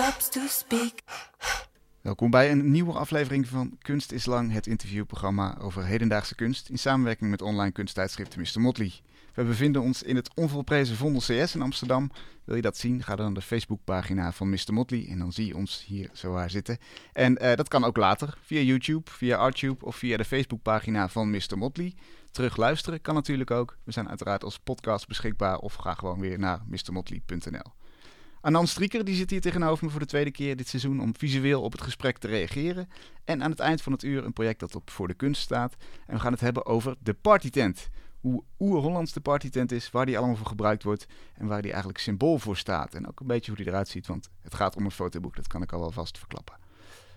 to speak. Welkom bij een nieuwe aflevering van Kunst is Lang, het interviewprogramma over hedendaagse kunst in samenwerking met online kunsttijdschrift Mr. Motley. We bevinden ons in het onvolprezen Vondel CS in Amsterdam. Wil je dat zien? Ga dan naar de Facebookpagina van Mr. Motley en dan zie je ons hier zo waar zitten. En eh, dat kan ook later via YouTube, via Artube of via de Facebookpagina van Mr. Motley. Terug luisteren kan natuurlijk ook. We zijn uiteraard als podcast beschikbaar of ga gewoon weer naar mrmotley.nl. Anand Strieker die zit hier tegenover me voor de tweede keer dit seizoen om visueel op het gesprek te reageren. En aan het eind van het uur een project dat op Voor de Kunst staat. En we gaan het hebben over de partytent. Hoe oer-Hollands de partytent is, waar die allemaal voor gebruikt wordt en waar die eigenlijk symbool voor staat. En ook een beetje hoe die eruit ziet, want het gaat om een fotoboek, dat kan ik al wel vast verklappen.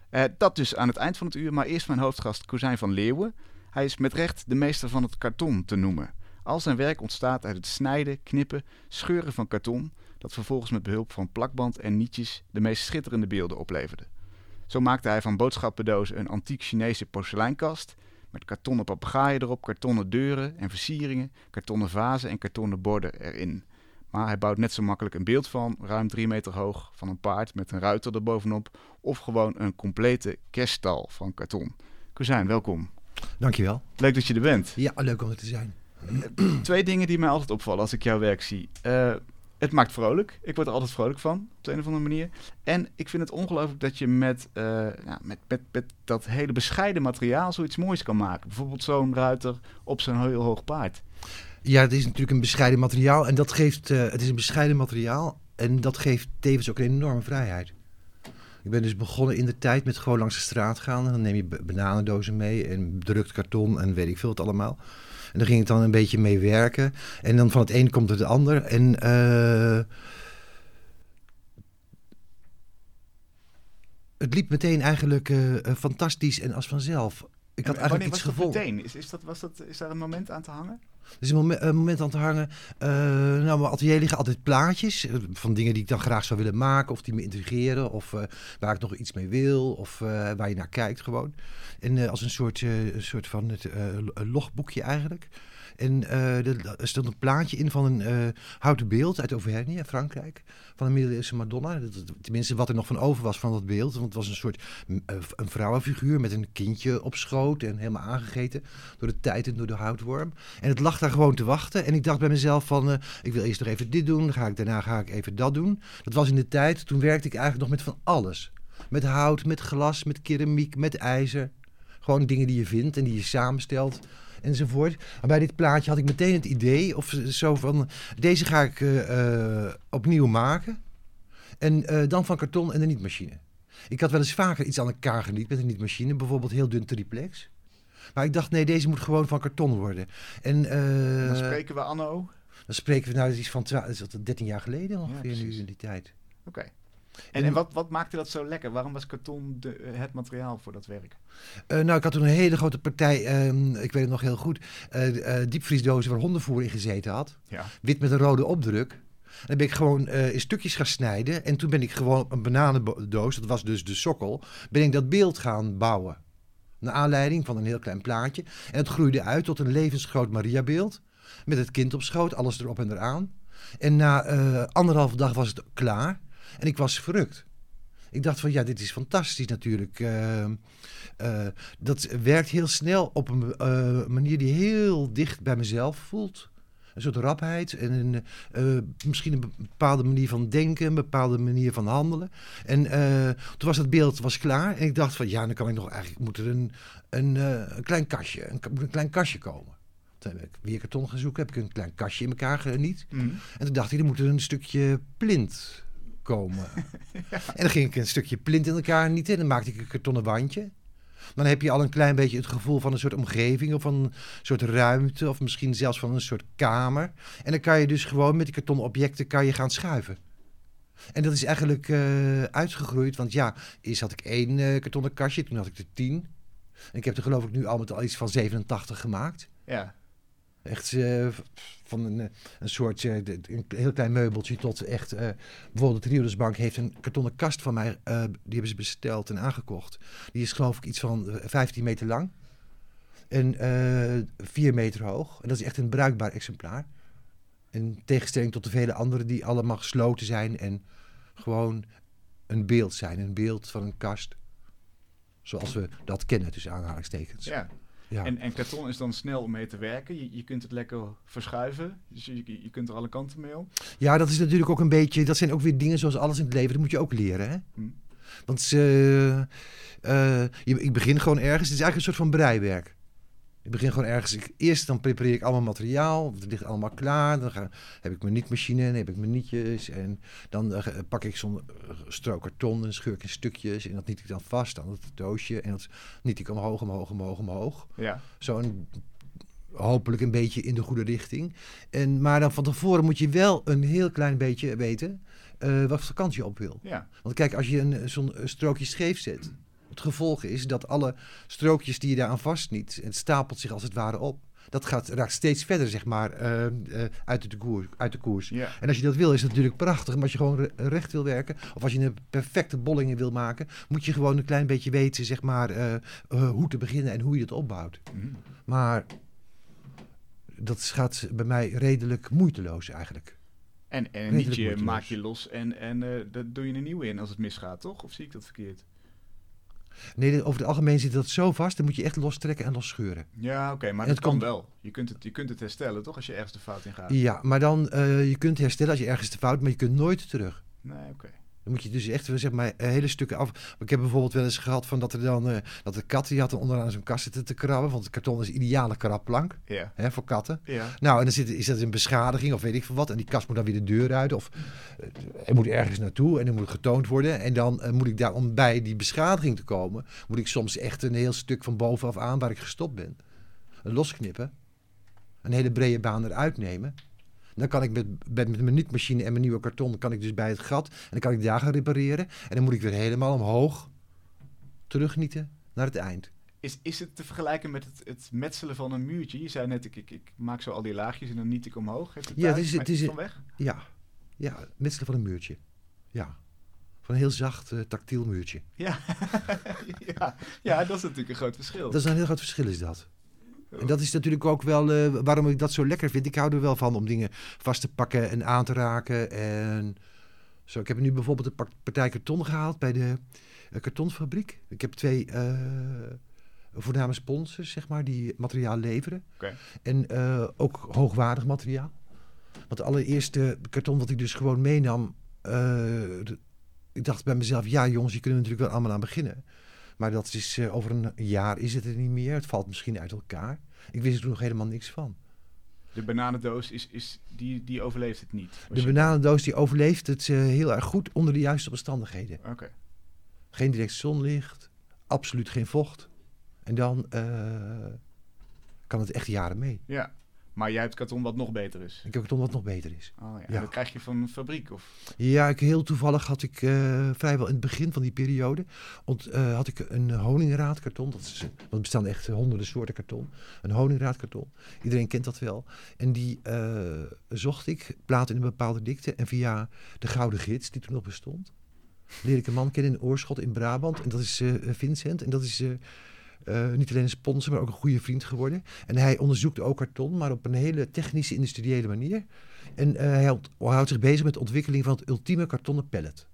Eh, dat dus aan het eind van het uur, maar eerst mijn hoofdgast Kozijn van Leeuwen. Hij is met recht de meester van het karton te noemen. Al zijn werk ontstaat uit het snijden, knippen, scheuren van karton, dat vervolgens met behulp van plakband en nietjes de meest schitterende beelden opleverde. Zo maakte hij van boodschappendozen een antiek Chinese porseleinkast met kartonnen papegaaien erop, kartonnen deuren en versieringen, kartonnen vazen en kartonnen borden erin. Maar hij bouwt net zo makkelijk een beeld van, ruim drie meter hoog, van een paard met een ruiter erbovenop, of gewoon een complete kerststal van karton. Kozijn, welkom. Dankjewel. Leuk dat je er bent. Ja, leuk om er te zijn. Twee dingen die mij altijd opvallen als ik jouw werk zie. Eh, het maakt vrolijk. Ik word er altijd vrolijk van, op de een of andere manier. En ik vind het ongelooflijk dat je met, eh, met, met, met dat hele bescheiden materiaal zoiets moois kan maken. Bijvoorbeeld zo'n ruiter op zo'n heel hoog paard. Ja, het is natuurlijk een bescheiden materiaal en dat geeft, eh, het is een bescheiden materiaal en dat geeft tevens ook een enorme vrijheid. Ik ben dus begonnen in de tijd met gewoon langs de straat gaan en dan neem je bananendozen mee en bedrukt karton en weet ik veel wat allemaal. En daar ging ik dan een beetje mee werken en dan van het een komt het ander en eh, het liep meteen eigenlijk eh, eh, fantastisch en als vanzelf. Ik had En eigenlijk iets gevonden. meteen? Is, is, dat, was dat, is daar een moment aan te hangen? Is een momen- een moment aan te hangen. Eh, nou, mijn atelier liggen altijd plaatjes eh, van dingen die ik dan graag zou willen maken. Of die me intrigeren. Of eh, waar ik nog iets mee wil. Of eh, waar je naar kijkt gewoon. En eh, als een soort, eh, soort van het, eh, logboekje eigenlijk. En eh, er stond een plaatje in van een eh, houten beeld uit Auvergne, Frankrijk. Van een middeleeuwse Madonna. Tenminste, wat er nog van over was van dat beeld. Want het was een soort mm, eh, een vrouwenfiguur met een kindje op schoot. En helemaal aangegeten door de tijd en door de houtworm. En het lag daar gewoon te wachten. En ik dacht bij mezelf van, ik wil eerst nog even dit doen. Dan ga ik, daarna ga ik even dat doen. Dat was in de tijd, toen werkte ik eigenlijk nog met van alles. Met hout, met glas, met keramiek, met ijzer. Gewoon dingen die je vindt en die je samenstelt enzovoort. Maar bij dit plaatje had ik meteen het idee of zo van, deze ga ik eh, eh, opnieuw maken. En eh, dan van karton en een nietmachine. Ik had wel eens vaker iets aan elkaar geniet met een nietmachine. Bijvoorbeeld heel dun triplex. Maar ik dacht, nee, deze moet gewoon van karton worden. En Dan spreken we anno. dan spreken we nou is van twa- is dat 13 jaar geleden ongeveer precies. nu in die tijd. Oké. En, en wat, wat maakte dat zo lekker? Waarom was karton de, eh, het materiaal voor dat werk? Eh, nou, ik had toen een hele grote partij, ehm, ik weet het nog heel goed, eh eh, diepvriesdozen waar hondenvoer in gezeten had. Ja. Wit met een rode opdruk. En dan ben ik gewoon in stukjes gaan snijden. En toen ben ik gewoon op een bananendoos, dat was dus de sokkel, ben ik dat beeld gaan bouwen. Naar aanleiding van een heel klein plaatje. En het groeide uit tot een levensgroot Mariabeeld. Met het kind op schoot, alles erop en eraan. En na anderhalve dag was het klaar. En ik was verrukt. Ik dacht van ja, dit is fantastisch natuurlijk. Eh, eh, dat werkt heel snel op een eh, manier die heel dicht bij mezelf voelt. Een soort rapheid en een, eh, misschien een bepaalde manier van denken, een bepaalde manier van handelen. En toen was het beeld was klaar en ik dacht van ja, dan kan ik nog eigenlijk moet er een, een, een klein kastje, een, moet een klein kastje komen. Toen heb ik weer karton gaan zoeken, heb ik een klein kastje in elkaar geniet. Mhm. En toen dacht ik, er moet er een stukje plint komen. En dan ging ik een stukje plint in elkaar niet in. Dan maakte ik een kartonnen wandje. Dan heb je al een klein beetje het gevoel van een soort omgeving of van een soort ruimte of misschien zelfs van een soort kamer. En dan kan je dus gewoon met die kartonnen objecten kan je gaan schuiven. En dat is eigenlijk eh, uitgegroeid. Want ja, eerst had ik één eh, kartonnen kastje, toen had ik er tien. En ik heb er geloof ik nu al met al iets van 87 gemaakt. Ja. Echt eh, van een, eh, soort eh, een heel klein meubeltje tot echt... bijvoorbeeld de Triodosbank heeft een kartonnen kast van mij. die hebben ze besteld en aangekocht. Die is geloof ik iets van eh, 15 meter lang. En eh 4 meter hoog. En dat is echt een bruikbaar exemplaar. In tegenstelling tot de vele andere die allemaal gesloten zijn. En gewoon een beeld zijn. Een beeld van een kast. Zoals we dat kennen tussen aanhalingstekens. ja. Ja. En, en karton is dan snel om mee te werken. Je, je kunt het lekker verschuiven. Dus je, je kunt er alle kanten mee op. Ja, dat is natuurlijk ook een beetje. Dat zijn ook weer dingen zoals alles in het leven. Dat moet je ook leren. Hè? Hm. Want eh, eh, je, ik begin gewoon ergens. Het is eigenlijk een soort van breiwerk. Ik begin gewoon ergens. Ik, eerst dan prepareer ik allemaal materiaal. Het ligt allemaal klaar. Dan ga, heb ik mijn nietmachine. Dan heb ik mijn nietjes. En dan eh, pak ik zo'n eh, strook karton. En scheur ik in stukjes. En dat niet ik dan vast aan het doosje. En dat niet ik omhoog, omhoog, omhoog, omhoog. Ja. Zo'n hopelijk een beetje in de goede richting. En, maar dan van tevoren moet je wel een heel klein beetje weten eh wat voor kant je op wil. Ja. Want kijk, als je een, zo'n strookje scheef zet, het gevolg is dat alle strookjes die je daaraan vastniet, het stapelt zich als het ware op. Dat gaat, raakt steeds verder, zeg maar, eh, eh, uit, de koers, uit de koers. En als je dat wil, is het natuurlijk prachtig. Maar als je gewoon re- recht wil werken, of als je een perfecte bolling wil maken, moet je gewoon een klein beetje weten, zeg maar, eh, hoe te beginnen en hoe je het opbouwt. Hm. Maar dat gaat bij mij redelijk moeiteloos eigenlijk. En, en nietje moeiteloos. maak je los en, en daar doe je een nieuwe in als het misgaat, toch? Of zie ik dat verkeerd? Nee, over het algemeen zit dat zo vast, dan moet je echt lostrekken en losscheuren. Ja, oké, maar dat het kan komt- wel. Je kunt, het, je kunt het herstellen, toch? Als je ergens de fout in gaat. Ja, maar dan, eh, je kunt herstellen als je ergens de fout, maar je kunt nooit terug. Nee, oké. Dan moet je dus echt zeg maar, eh, hele stukken af. Ik heb bijvoorbeeld wel eens gehad van dat er dan eh, dat de kat die had er onderaan zo'n kast zitten te krabben, want het karton is ideale krabbplank Ja. hè, voor katten. Nou, en dan zit, is dat een beschadiging of weet ik veel wat. En die kast moet dan weer de deur uit. Of eh, er moet ergens naartoe en dan moet getoond worden. En dan moet ik daar, om bij die beschadiging te komen, moet ik soms echt een heel stuk van bovenaf aan waar ik gestopt ben. Losknippen. Een hele brede baan eruit nemen. Dan kan ik met, met, met mijn nietmachine en mijn nieuwe karton, kan ik dus bij het gat. En dan kan ik daar gaan repareren. En dan moet ik weer helemaal omhoog terugnieten naar het eind. Is, is het te vergelijken met het, het metselen van een muurtje? Je zei net, ik, ik, ik maak zo al die laagjes en dan niet ik omhoog. Het Ja, het is- het is- weg? Ja, ja, metselen van een muurtje. Ja, van een heel zacht eh, tactiel muurtje. Ja. ja. ja, dat is natuurlijk een groot verschil. Dat is een heel groot verschil, is dat. En dat is natuurlijk ook wel eh, waarom ik dat zo lekker vind. Ik hou er wel van om dingen vast te pakken en aan te raken. En zo, ik heb nu bijvoorbeeld een partij karton gehaald bij de eh, kartonfabriek. Ik heb twee eh voorname sponsors, zeg maar, die materiaal leveren. En ook hoogwaardig materiaal. Want de allereerste karton wat ik dus gewoon meenam... ik dacht bij mezelf, ja jongens, hier kunnen we natuurlijk wel allemaal aan beginnen. Maar dat is, eh, over een jaar is het er niet meer. Het valt misschien uit elkaar. Ik wist er toen nog helemaal niks van. De bananendoos, is, is, die, die overleeft het niet. De bananendoos die overleeft het eh, heel erg goed onder de juiste omstandigheden. Oké. Geen direct zonlicht, absoluut geen vocht. En dan eh, kan het echt jaren mee. Ja. Maar jij hebt karton wat nog beter is. Ik heb karton wat nog beter is. Oh, ja. Dat krijg je van een fabriek? Of? Ja, ik, heel toevallig had ik eh, vrijwel in het begin van die periode... Ont, eh, had ik een honingraadkarton. Dat is, want er bestaan echt honderden soorten karton. Een honingraadkarton. Iedereen kent dat wel. En die eh, zocht ik, plaat in een bepaalde dikte. En via de Gouden Gids, die toen nog bestond... leerde ik een man kennen in Oorschot in Brabant. En dat is Vincent. En dat is... eh, niet alleen een sponsor, maar ook een goede vriend geworden. En hij onderzoekt ook karton, maar op een hele technische, industriële manier. En eh, hij houdt- houdt zich bezig met de ontwikkeling van het ultieme kartonnen pellet.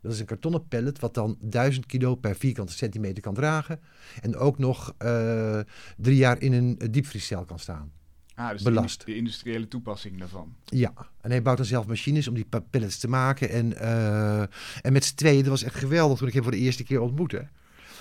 Dat is een kartonnen pellet wat dan 1000 kilo per vierkante centimeter kan dragen. En ook nog eh, drie jaar in een diepvriescel kan staan. Ah, dus Belast. De, industriële toepassing daarvan. Ja, en hij bouwt dan zelf machines om die pa- pellets te maken. En, en met z'n tweeën, dat was echt geweldig toen ik hem voor de eerste keer ontmoette.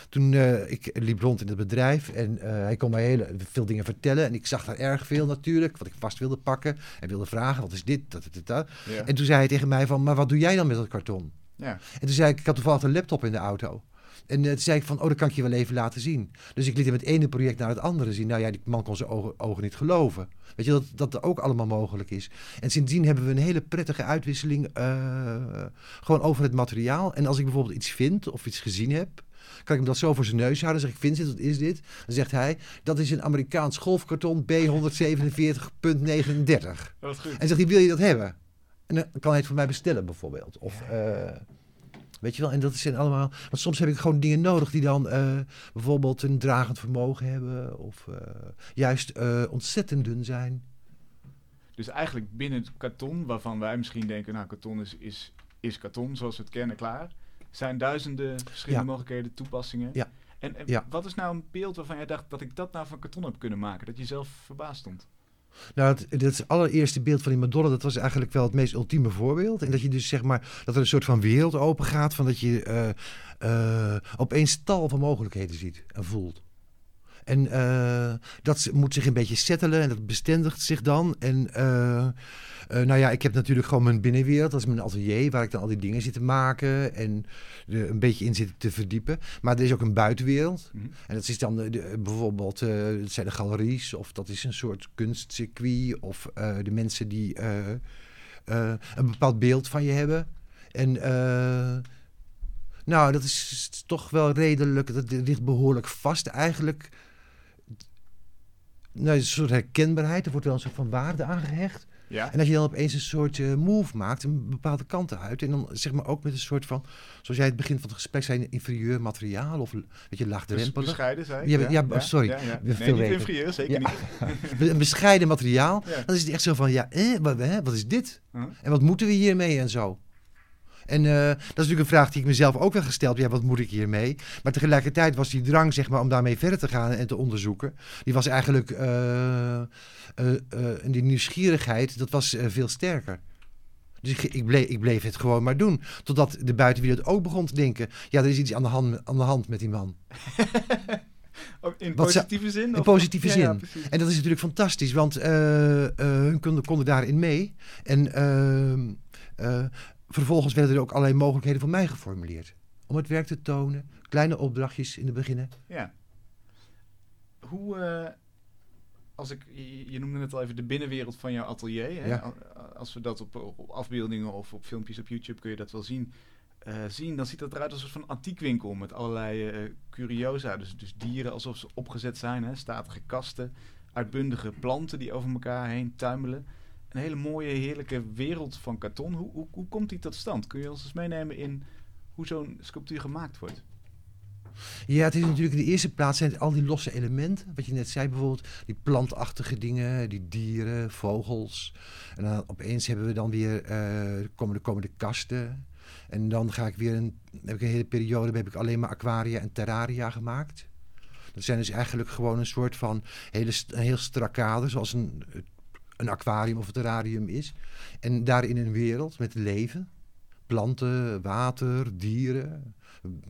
Toen uh, ik liep rond in het bedrijf en uh, hij kon mij heel veel dingen vertellen. En ik zag daar erg veel natuurlijk, wat ik vast wilde pakken. En wilde vragen, wat is dit? Dat, dat, dat. Ja. En toen zei hij tegen mij van, maar wat doe jij dan met dat karton? Ja. En toen zei ik, ik had toevallig een laptop in de auto. En eh, toen zei ik van, oh, dat kan ik je wel even laten zien. Dus ik liet hem het ene project naar het andere zien. Nou ja, die man kon zijn ogen, ogen niet geloven. Weet je, dat dat er ook allemaal mogelijk is. En sindsdien hebben we een hele prettige uitwisseling eh, gewoon over het materiaal. En als ik bijvoorbeeld iets vind of iets gezien heb, kan ik hem dat zo voor zijn neus houden. Dan zeg ik, Vincent, wat is dit? Dan zegt hij, dat is een Amerikaans golfkarton B147.39. Wat goed. En zegt hij, wil je dat hebben? En dan kan hij het voor mij bestellen bijvoorbeeld. Of, eh, weet je wel, en dat zijn allemaal... Want soms heb ik gewoon dingen nodig die dan eh, bijvoorbeeld een dragend vermogen hebben. Of eh, juist eh, ontzettend dun zijn. Dus eigenlijk binnen het karton, waarvan wij misschien denken, nou, karton is, is, is karton zoals we het kennen, klaar. Zijn duizenden verschillende Ja. mogelijkheden, toepassingen. Ja. En, en Ja. wat is nou een beeld waarvan jij dacht dat ik dat nou van karton heb kunnen maken? Dat je zelf verbaasd stond? Nou, het, het, het allereerste beeld van die Madonna, dat was eigenlijk wel het meest ultieme voorbeeld. En dat je dus zeg maar, dat er een soort van wereld open gaat, van dat je eh, eh, opeens tal van mogelijkheden ziet en voelt. En eh, dat moet zich een beetje settelen en dat bestendigt zich dan. En eh, eh, nou ja, ik heb natuurlijk gewoon mijn binnenwereld, dat is mijn atelier, waar ik dan al die dingen zit te maken en er een beetje in zit te verdiepen. Maar er is ook een buitenwereld. Mhm. En dat is dan de, de- bijvoorbeeld, dat zijn de galeries, of dat is een soort kunstcircuit, of de mensen die een bepaald beeld van je hebben. En nou, dat is toch wel redelijk, dat ligt behoorlijk vast eigenlijk. Nou, een soort herkenbaarheid, er wordt wel een soort van waarde aangehecht. Ja? En als je dan opeens een soort eh, move maakt, een bepaalde kant uit. En dan zeg maar ook met een soort van, zoals jij het begin van het gesprek zei, inferieur materiaal of weet je, Dus laagdrempelig. bescheiden, ik. Ja, ja, oh, sorry. Ja, ja. Nee, niet inferieur, zeker Ja. niet. Een bescheiden materiaal. Ja. Dan is het echt zo van, ja, eh, wat, hè, wat is dit? Huh? En wat moeten we hiermee en zo? En eh, dat is natuurlijk een vraag die ik mezelf ook wel gesteld heb. Ja, wat moet ik hiermee? Maar tegelijkertijd was die drang, zeg maar, om daarmee verder te gaan en te onderzoeken. Die was eigenlijk, eh, eh, en die nieuwsgierigheid, dat was veel sterker. Dus ik, ik, bleef, ik bleef het gewoon maar doen. Totdat de buitenwereld ook begon te denken: ja, er is iets aan de hand, aan de hand met die man. In positieve zin? In positieve zin. ja. En dat is natuurlijk fantastisch, want eh, eh, hun konden, konden daarin mee. En ehm, eh, vervolgens werden er ook allerlei mogelijkheden voor mij geformuleerd. Om het werk te tonen, kleine opdrachtjes in het begin. Ja. Hoe, eh, als ik, je, noemde net al even de binnenwereld van jouw atelier. Hè? Ja. Al- Als we dat op, op afbeeldingen of op filmpjes op YouTube kun je dat wel zien. eh, zien, dan ziet dat eruit als een soort van antiekwinkel met allerlei eh, curiosa. Dus, dus dieren alsof ze opgezet zijn, hè? statige kasten, uitbundige planten die over elkaar heen tuimelen. Een hele mooie, heerlijke wereld van karton. Hoe, hoe, hoe komt die tot stand? Kun je ons eens meenemen in hoe zo'n sculptuur gemaakt wordt? Ja, het is natuurlijk in de eerste plaats zijn al die losse elementen. Wat je net zei bijvoorbeeld, die plantachtige dingen, die dieren, vogels. En dan opeens hebben we dan weer, eh komen, de, komen de kasten. En dan ga ik weer een, heb ik een hele periode heb ik alleen maar aquaria en terraria gemaakt. Dat zijn dus eigenlijk gewoon een soort van hele, een heel strak kader, zoals een, een aquarium of een terrarium is. En daarin een wereld met leven. Planten, water, dieren,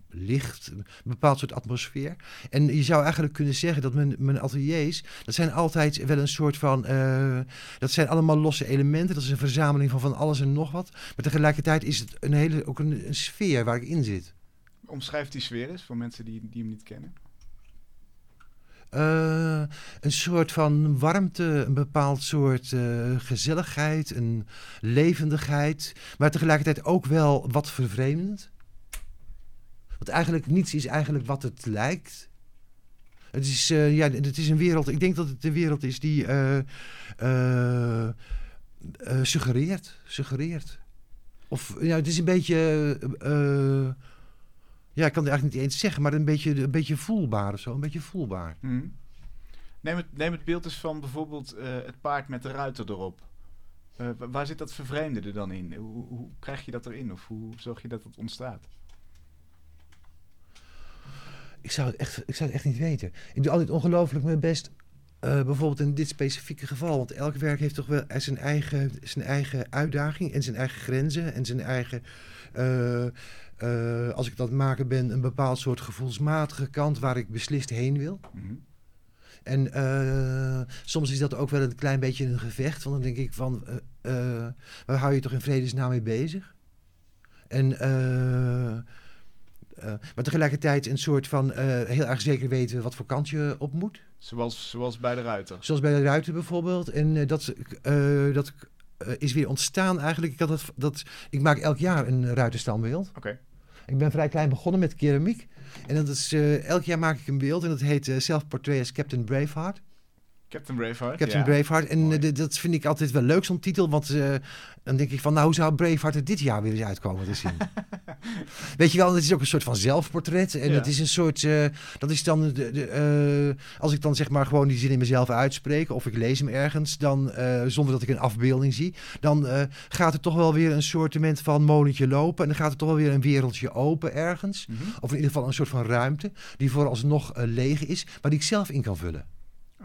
licht, een bepaald soort atmosfeer. En je zou eigenlijk kunnen zeggen dat mijn, mijn ateliers, dat zijn altijd wel een soort van, eh, dat zijn allemaal losse elementen. Dat is een verzameling van van alles en nog wat. Maar tegelijkertijd is het een hele, ook een, sfeer waar ik in zit. Omschrijf die sfeer eens voor mensen die, die hem niet kennen. Eh, een soort van warmte, een bepaald soort eh, gezelligheid, een levendigheid, maar tegelijkertijd ook wel wat vervreemdend. Want eigenlijk niets is eigenlijk wat het lijkt. Het is, eh, ja, het is een wereld, ik denk dat het een wereld is die suggereert, suggereert. Of ja, het is een beetje, ja, ik kan het eigenlijk niet eens zeggen, maar een beetje, een beetje voelbaar of zo, een beetje voelbaar. Mhm. Neem, het, neem het beeld eens van bijvoorbeeld eh, het paard met de ruiter erop. Eh, wa- waar zit dat vervreemde er dan in? Hoe, hoe krijg je dat erin? Of hoe zorg je dat het ontstaat? Ik zou, het echt, ik zou het echt niet weten. Ik doe altijd ongelooflijk mijn best. eh, bijvoorbeeld in dit specifieke geval. Want elk werk heeft toch wel zijn eigen, zijn eigen uitdaging en zijn eigen grenzen. En zijn eigen, eh, als ik dat maken ben, een bepaald soort gevoelsmatige kant waar ik beslist heen wil. Mhm. En eh, soms is dat ook wel een klein beetje een gevecht. Want dan denk ik van, eh, waar hou je toch in vredesnaam mee bezig? En maar tegelijkertijd een soort van heel erg zeker weten wat voor kant je op moet. Zoals, zoals bij de ruiter. Zoals bij de ruiten bijvoorbeeld. En dat, dat eh, is weer ontstaan eigenlijk. Ik, had dat, dat, ik maak elk jaar een ruitenstandbeeld. Oké. Ik ben vrij klein begonnen met keramiek. En dat is, eh, elk jaar maak ik een beeld en dat heet eh Self-Portrait as Captain Braveheart. Captain Braveheart. Captain ja. Braveheart. En eh, dat vind ik altijd wel leuk, zo'n titel. Want eh, dan denk ik van, nou, hoe zou Braveheart er dit jaar weer eens uitkomen te zien? Weet je wel, het is ook een soort van zelfportret. En Ja. het is een soort, eh, dat is dan, de, de, als ik dan zeg maar gewoon die zin in mezelf uitspreek. Of ik lees hem ergens, dan, zonder dat ik een afbeelding zie. Dan gaat er toch wel weer een soortement van molentje lopen. En dan gaat er toch wel weer een wereldje open ergens. Mhm. Of in ieder geval een soort van ruimte. Die vooralsnog leeg is, maar die ik zelf in kan vullen.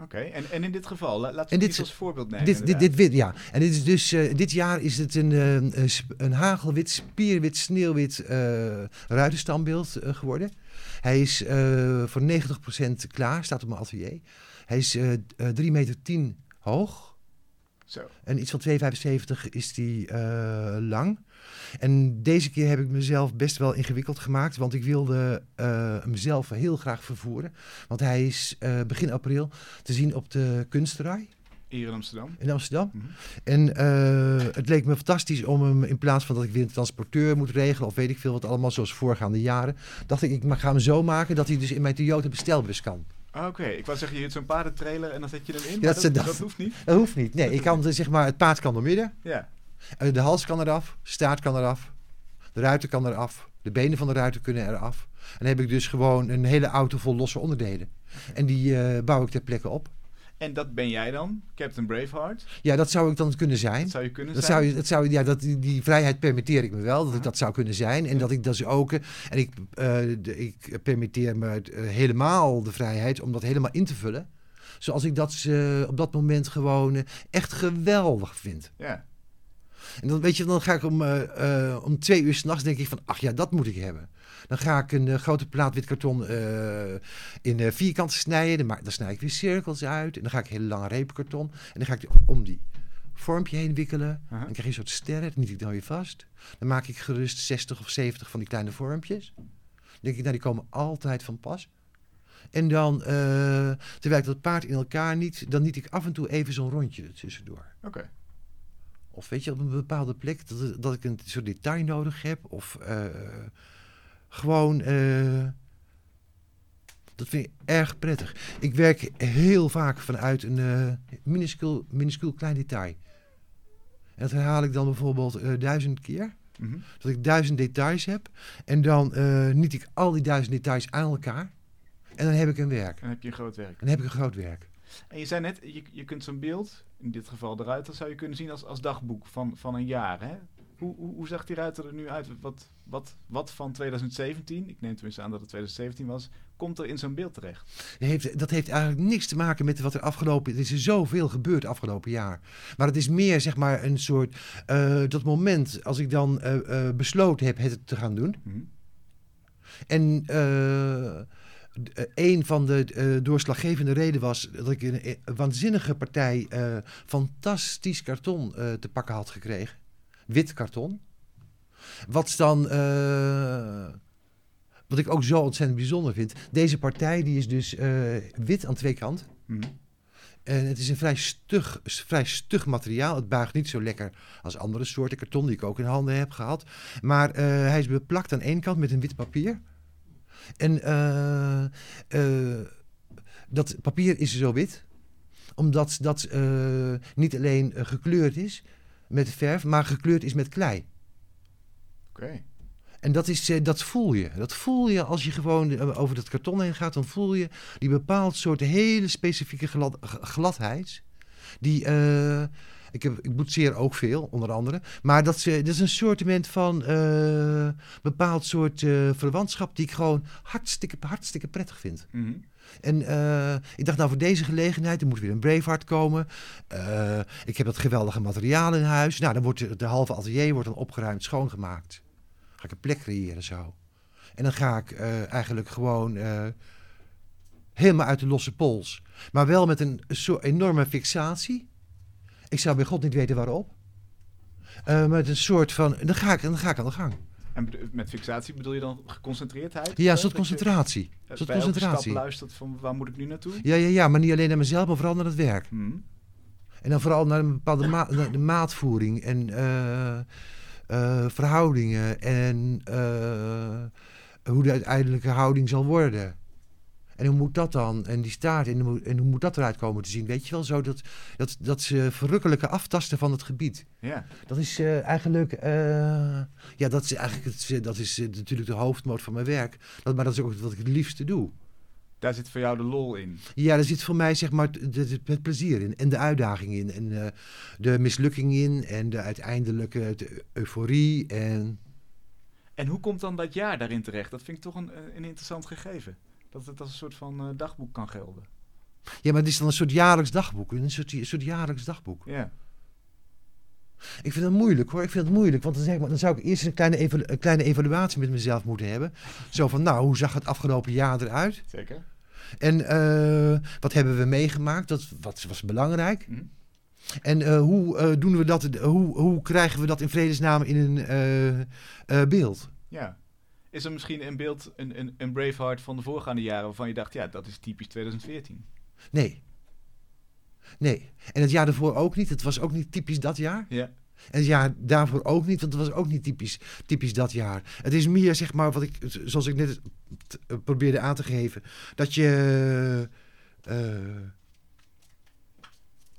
Oké, en, en in dit geval, la- laten we dit als voorbeeld nemen. Dit, dit, dit wit, ja. En dit is dus, eh, dit jaar is het een, eh, een, hagelwit, spierwit, sneeuwwit ruitenstandbeeld eh, geworden. Hij is voor 90% klaar, staat op mijn atelier. Hij is eh 3 meter 10 hoog Zo. en iets van 2,75 is die eh, lang. En deze keer heb ik mezelf best wel ingewikkeld gemaakt, want ik wilde eh mezelf heel graag vervoeren. Want hij is eh, begin april te zien op de kunsterij Hier in Amsterdam. in Amsterdam. Mhm. En eh, het leek me fantastisch om hem, in plaats van dat ik weer een transporteur moet regelen, of weet ik veel wat allemaal, zoals voorgaande jaren, dacht ik, ik ga hem zo maken dat hij dus in mijn Toyota bestelbus kan. Ah, Oké, ik wou zeggen, je hebt zo'n paardentrailer en dan zet je hem in. Ja, dat dat, hoeft niet. Dat hoeft niet. Nee, ik kan, zeg maar, het paard kan door midden, Ja. Eh, de hals kan eraf, staart kan eraf, de ruiter kan eraf, de benen van de ruiter kunnen eraf. En dan heb ik dus gewoon een hele auto vol losse onderdelen. En die eh, bouw ik ter plekke op. En dat ben jij dan, Captain Braveheart. Ja, dat zou ik dan kunnen zijn. Dat zou je kunnen Dat zijn. zou, je- dat zou, ja, dat, die, die vrijheid permitteer ik me wel, dat ik dat zou kunnen zijn. En Ja. dat ik dat dus ook. eh, En ik, de, ik permitteer me helemaal de vrijheid om dat helemaal in te vullen. Zoals ik dat op dat moment gewoon echt geweldig vind. Ja. En dan weet je, dan ga ik om, eh, eh, om twee uur s'nachts denk ik van, ach ja, dat moet ik hebben. Dan ga ik een eh, grote plaat wit karton in vierkanten snijden. Dan, dan snij ik weer cirkels uit. En dan ga ik een hele lange reepkarton. En dan ga ik die om die vormpje heen wikkelen. Dan krijg je een soort sterren, dat niet ik dan weer vast. Dan maak ik gerust 60 of 70 van die kleine vormpjes. Dan denk ik, nou die komen altijd van pas. En dan, terwijl ik dat paard in elkaar niet, dan niet ik af en toe even zo'n rondje er tussendoor. Oké. Of weet je, op een bepaalde plek dat, dat ik een soort detail nodig heb. Of eh, gewoon, eh, dat vind ik erg prettig. Ik werk heel vaak vanuit een eh minuscuul, minuscuul klein detail. En dat herhaal ik dan bijvoorbeeld duizend keer. Mhm. Dat ik duizend details heb. En dan niet ik al die duizend details aan elkaar. En dan heb ik een werk. Dan heb je een groot werk. En dan heb ik een groot werk. En je zei net, je, je kunt zo'n beeld, in dit geval de ruiter, zou je kunnen zien als, als dagboek van, van een jaar. Hè? Hoe, hoe, hoe zag die ruiter er nu uit? Wat, wat, wat van 2017, ik neem tenminste aan dat het 2017 was, komt er in zo'n beeld terecht? Dat heeft, dat heeft eigenlijk niks te maken met wat er afgelopen... Er is er zoveel gebeurd afgelopen jaar. Maar het is meer zeg maar een soort... eh, dat moment als ik dan eh, eh, besloten heb het te gaan doen. Mhm. En een van de eh, doorslaggevende redenen was dat ik een, een waanzinnige partij eh, fantastisch karton eh, te pakken had gekregen. Wit karton. Wat dan, eh, wat ik ook zo ontzettend bijzonder vind. Deze partij die is dus eh, wit aan twee kanten. Mhm. En het is een vrij stug, vrij stug materiaal. Het buigt niet zo lekker als andere soorten karton die ik ook in handen heb gehad. Maar eh, hij is beplakt aan één kant met een wit papier. En eh, eh, dat papier is zo wit, omdat dat eh, niet alleen gekleurd is met verf, maar gekleurd is met klei. Oké. En dat, is, dat voel je. Dat voel je als je gewoon over dat karton heen gaat. Dan voel je die bepaald soort hele specifieke glad, gladheid. Die, ik, heb, ik boetseer ook veel, onder andere. Maar dat, is, eh, dat is een soortement van eh, bepaald soort eh, verwantschap die ik gewoon hartstikke, hartstikke prettig vind. Mhm. En ik dacht, nou voor deze gelegenheid, er moet weer een Braveheart komen. Ik heb dat geweldige materiaal in huis. Nou, dan wordt de, de halve atelier wordt dan opgeruimd, schoongemaakt. Ga ik een plek creëren zo. En dan ga ik eigenlijk gewoon helemaal uit de losse pols. Maar wel met een soort enorme fixatie. Ik zou bij God niet weten waarop. Eh, met een soort van, dan ga ik, dan ga ik aan de gang. En met fixatie bedoel je dan geconcentreerdheid? Ja, een Eh, soort je, concentratie. eh, Een soort bij elke concentratie. stap luistert van waar moet ik nu naartoe? Ja, ja, ja, maar niet alleen naar mezelf, maar vooral naar het werk. Hm. En dan vooral naar een bepaalde ma- naar de maatvoering en eh, eh, verhoudingen en eh, hoe de uiteindelijke houding zal worden. En hoe moet dat dan? En die staart, en hoe, en hoe moet dat eruit komen te zien? Weet je wel, zo dat, dat, dat ze verrukkelijke aftasten van het gebied. Ja, Dat is eh, eigenlijk, eh, ja, dat is eigenlijk het, dat is eh, natuurlijk de hoofdmoot van mijn werk. Dat, maar dat is ook wat ik het liefste doe. daar zit voor jou de lol in. Ja, daar zit voor mij zeg maar het, plezier in en de uitdaging in en de mislukking in en de uiteindelijke de euforie en En hoe komt dan dat jaar daarin terecht? Dat vind ik toch een, een interessant gegeven. Dat het als een soort van eh, dagboek kan gelden. ja, maar het is dan een soort jaarlijks dagboek, een soort, een soort jaarlijks dagboek. Ja, Ik vind het moeilijk hoor, ik vind het moeilijk, want dan, zeg ik, maar, dan zou ik eerst een kleine, evalu- een kleine evaluatie met mezelf moeten hebben. Zo van, nou, hoe zag het afgelopen jaar eruit? zeker. En eh, wat hebben we meegemaakt? Dat, wat was belangrijk? Hm. En eh, hoe doen we dat? Hoe, hoe krijgen we dat in vredesnaam in een beeld? Ja. Is er misschien een beeld, een, een, een Braveheart van de voorgaande jaren waarvan je dacht, ja, dat is typisch 2014? Nee. Nee. En het jaar daarvoor ook niet. Het was ook niet typisch dat jaar. Ja. En het jaar daarvoor ook niet, want het was ook niet typisch, typisch dat jaar. Het is meer, zeg maar, wat ik, zoals ik net eh, probeerde aan te geven, dat je. eh,